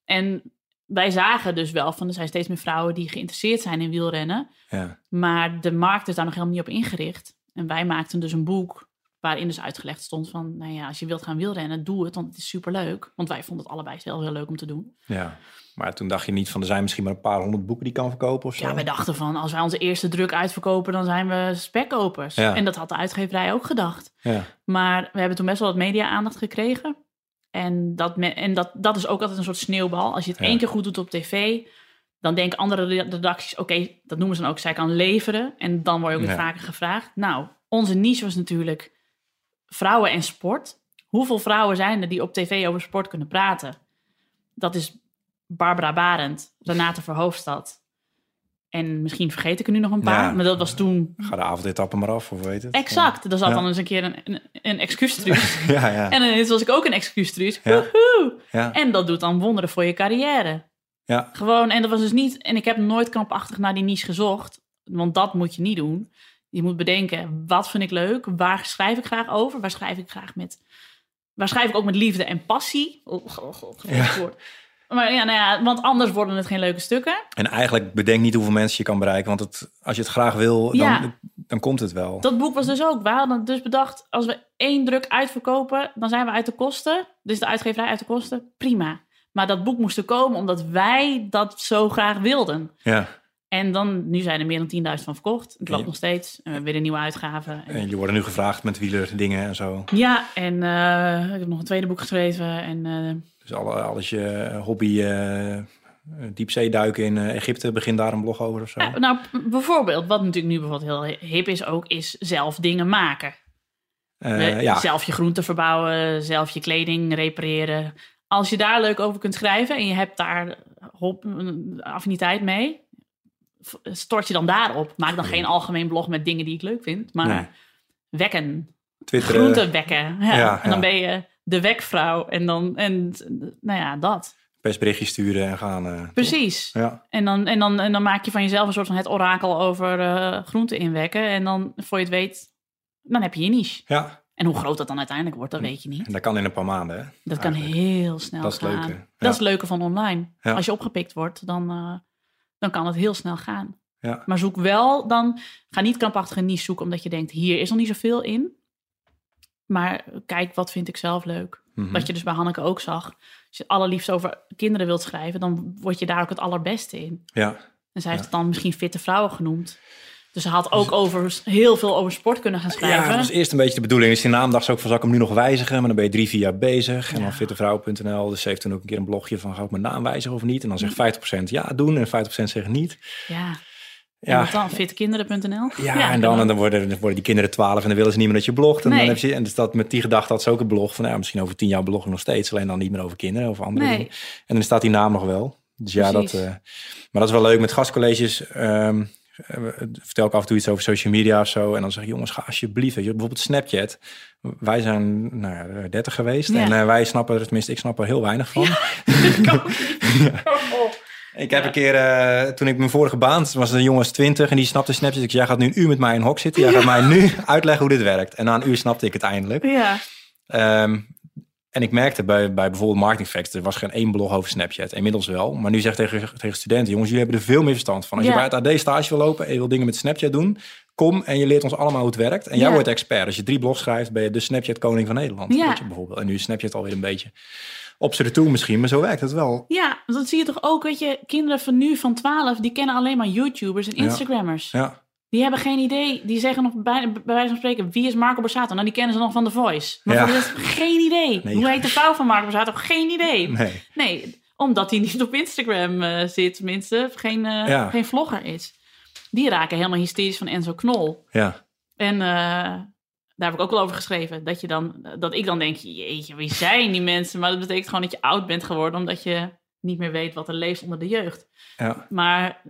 En wij zagen dus wel van er zijn steeds meer vrouwen die geïnteresseerd zijn in wielrennen. ja. Maar de markt is daar nog helemaal niet op ingericht. En wij maakten dus een boek waarin dus uitgelegd stond van... nou ja, als je wilt gaan wielrennen, doe het, want het is superleuk. Want wij vonden het allebei heel, heel leuk om te doen. ja. Maar toen dacht je niet van, er zijn misschien maar een paar honderd boeken die kan verkopen of zo? Ja, wij dachten van, als wij onze eerste druk uitverkopen, dan zijn we spekkopers. Ja. En dat had de uitgeverij ook gedacht. Ja, Maar we hebben toen best wel wat media-aandacht gekregen. En, dat, me- en dat, dat is ook altijd een soort sneeuwbal. Als je het Ja. één keer goed doet op tv, dan denken andere redacties... oké, dat noemen ze dan ook, zij kan leveren. En dan word je ook weer Ja. vaker gevraagd. Nou, onze niche was natuurlijk vrouwen en sport. Hoeveel vrouwen zijn er die op tv over sport kunnen praten? Dat is Barbara Barend, Renate Verhoofdstad... En misschien vergeet ik er nu nog een paar. Ja. Maar dat was toen ga de avondetappe maar af, of weet het? exact. Er zat Ja. dan eens een keer een, een, een excuustruus. Ja, ja. En ineens was ik ook een excuustruus. Ja. Ja. En dat doet dan wonderen voor je carrière. ja. Gewoon, en dat was dus niet... En ik heb nooit krampachtig naar die niche gezocht. Want dat moet je niet doen. Je moet bedenken, wat vind ik leuk? Waar schrijf ik graag over? Waar schrijf ik graag met... Waar schrijf ik ook met liefde en passie? Oh, god, god, Ja. woord. Maar ja, nou ja, want anders worden het geen leuke stukken. En eigenlijk bedenk niet hoeveel mensen je kan bereiken. Want het, als je het graag wil, dan, Ja. dan komt het wel. Dat boek was dus ook. We hadden dus bedacht, als we één druk uitverkopen, dan zijn we uit de kosten. Dus de uitgeverij uit de kosten, prima. Maar dat boek moest er komen omdat wij dat zo graag wilden. Ja. En dan, nu zijn er meer dan 10.000 van verkocht. Het loopt nog steeds. En we hebben weer een nieuwe uitgave. En- jullie worden nu gevraagd met wieler dingen en zo. ja, en eh, ik heb nog een tweede boek geschreven. En eh, Dus alle, alles je hobby, eh diepzee duiken in eh, Egypte, begin daar een blog over of zo. ja, nou, b- bijvoorbeeld, wat natuurlijk nu bijvoorbeeld heel hip is ook, is zelf dingen maken. Eh, ja. Zelf je groenten verbouwen, zelf je kleding repareren. Als je daar leuk over kunt schrijven en je hebt daar affiniteit mee, stort je dan daarop. Maak dan geen algemeen blog met dingen die ik leuk vind, maar Nee. wekken, Twitteren. groenten wekken. Ja. Ja, en dan ben je de wekvrouw en dan, en nou ja, dat. persberichtjes sturen en gaan. eh? Precies. Ja. En dan, en, dan, en dan maak je van jezelf een soort van het orakel over eh, groenten inwekken. En dan, voor je het weet, dan heb je je niche. ja, En hoe groot dat dan uiteindelijk wordt, dat weet je niet. en dat kan in een paar maanden. Hè? Dat kan heel snel Dat is gaan. leuke, ja. Dat is het leuke van online. Ja. Als je opgepikt wordt, dan, eh, dan kan het heel snel gaan. Ja. Maar zoek wel dan, ga niet krampachtig een niche zoeken omdat je denkt, hier is nog niet zoveel in. Maar kijk, wat vind ik zelf leuk? Mhm. Wat je dus bij Hanneke ook zag. Als je het allerliefst over kinderen wilt schrijven, dan word je daar ook het allerbeste in. Ja, En zij heeft Ja. het dan misschien fitte vrouwen genoemd. Dus ze had ook over, heel veel over sport kunnen gaan ja, schrijven. dat was eerst een beetje de bedoeling. Dus die naam dacht ze ook van, zal ik hem nu nog wijzigen? Maar dan ben je drie, vier jaar bezig. En Ja. dan fittevrouw.nl. Dus ze heeft toen ook een keer een blogje van, ga ik mijn naam wijzigen of niet? En dan zegt Mm. 50% ja doen en 50% zegt niet. Ja. Ja. En dan? Fittekinderen.nl? Ja, en dan, en dan worden, worden die kinderen 12 en dan willen ze niet meer dat je blogt. En, Nee. dan heb je, en dus dat, met die gedachte had ze ook een blog van, nou, misschien over tien jaar bloggen nog steeds. Alleen dan niet meer over kinderen of andere Nee. dingen. En dan staat die naam nog wel. Dus ja, dat, eh, maar dat is wel leuk met gastcolleges. ehm, eh, vertel ik af en toe iets over social media of zo. En dan zeg ik, jongens, ga alsjeblieft. Weet je, bijvoorbeeld Snapchat. Wij zijn nou ja, 30 geweest. Ja. En eh, wij snappen er, tenminste, ik snap er heel weinig van. Ik heb een keer, eh, toen ik mijn vorige baan, was een jongens 20 en die snapte Snapchat. Ik zei, jij gaat nu een uur met mij in een hok zitten. Jij gaat mij nu uitleggen hoe dit werkt. En na een uur snapte ik het eindelijk. Ja. Ehm, en ik merkte bij, bij bijvoorbeeld Marketing Facts, er was geen één blog over Snapchat. Inmiddels wel. Maar nu zeg ik tegen, tegen studenten, jongens, jullie hebben er veel meer verstand van. Als Ja. je bij het AD stage wil lopen en je wil dingen met Snapchat doen, kom en je leert ons allemaal hoe het werkt. En jij Ja. wordt expert. Als je drie blogs schrijft, ben je de Snapchat koning van Nederland. Ja. Je, bijvoorbeeld. En nu is Snapchat alweer een beetje op z'n retour misschien, maar zo werkt het wel. Ja, want dat zie je toch ook, weet je, kinderen van nu, van 12, die kennen alleen maar YouTubers en. Instagrammers. Ja, Die hebben geen idee, die zeggen nog bij, bij wijze van spreken, wie is Marco Borsato? Nou, die kennen ze nog van The Voice. Maar Ja. voor de rest geen idee. Nee. Hoe heet de vrouw van Marco Borsato? Geen idee. nee. Nee, omdat hij niet op Instagram eh, zit, tenminste, geen, eh, Ja. geen vlogger is. Die raken helemaal hysterisch van Enzo Knol. Ja, En eh, daar heb ik ook wel over geschreven. Dat, je dan, dat ik dan denk, jeetje, wie zijn die mensen? Maar dat betekent gewoon dat je oud bent geworden... omdat je niet meer weet wat er leeft onder de jeugd. ja. Maar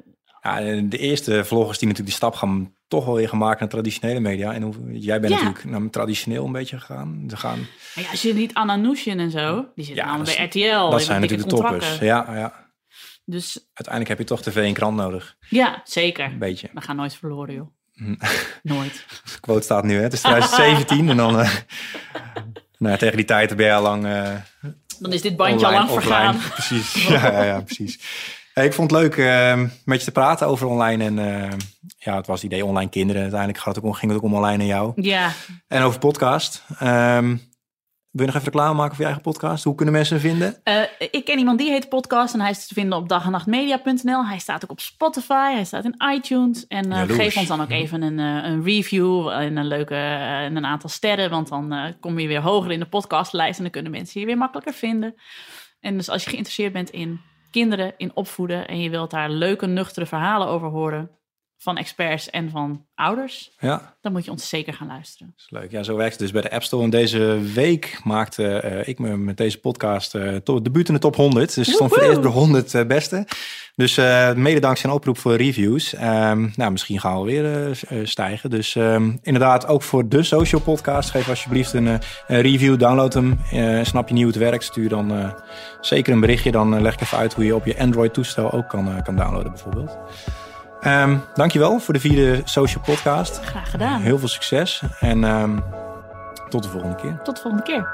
Ja, de eerste vloggers die natuurlijk die stap gaan toch wel weer gemaakt naar traditionele media. En hoe, jij bent Ja. natuurlijk naar traditioneel een beetje gegaan. Ze gaan, Maar ja, als je niet Anna Nushin en zo, die zitten Ja, allemaal bij RTL. dat die zijn natuurlijk de toppers. Ja, ja. Dus Uiteindelijk heb je toch tv en krant nodig. ja, zeker. Een beetje. We gaan nooit verloren, joh. Hm. Nooit. De quote staat nu, hè? Het is 2017 en dan... eh, nou, tegen die tijd ben je al lang... eh, Dan is dit bandje al lang offline. vergaan. Precies, ja, ja, ja, precies. Hey, ik vond het leuk eh, met je te praten over online. En eh, ja, het was het idee online kinderen. Uiteindelijk gaat het ook om, ging het ook om online en jou. Ja, En over podcast. Ehm, wil je nog even reclame maken voor je eigen podcast? Hoe kunnen mensen hem vinden? Eh, ik ken iemand die heet Podcast en hij is te vinden op dagennachtmedia.nl. Hij staat ook op Spotify, hij staat in iTunes. En eh, geef ons dan ook even een, eh, een review en een leuke en een aantal sterren. Want dan kom je weer hoger in de podcastlijst en dan kunnen mensen je weer makkelijker vinden. En dus als je geïnteresseerd bent in kinderen, in opvoeden en je wilt daar leuke, nuchtere verhalen over horen van experts en van ouders, Ja, dan moet je ons zeker gaan luisteren. dat is leuk. Ja, zo werkt het dus bij de App Store. En deze week maakte eh, ik me met deze podcast eh tot debuut in de top 100. Dus ik stond voor eerst bij de 100 eh, beste. Dus mede dankzij een oproep voor reviews. Ehm, nou, misschien gaan we weer stijgen. Dus ehm, inderdaad, ook voor de social podcast. Geef alsjeblieft een, een review, download hem. Snap je niet hoe het werkt, stuur dan zeker een berichtje. Dan leg ik even uit hoe je op je Android toestel ook kan, kan downloaden bijvoorbeeld. Ehm dankjewel voor de vierde social podcast. Graag gedaan. Heel veel succes en ehm, tot de volgende keer. Tot de volgende keer.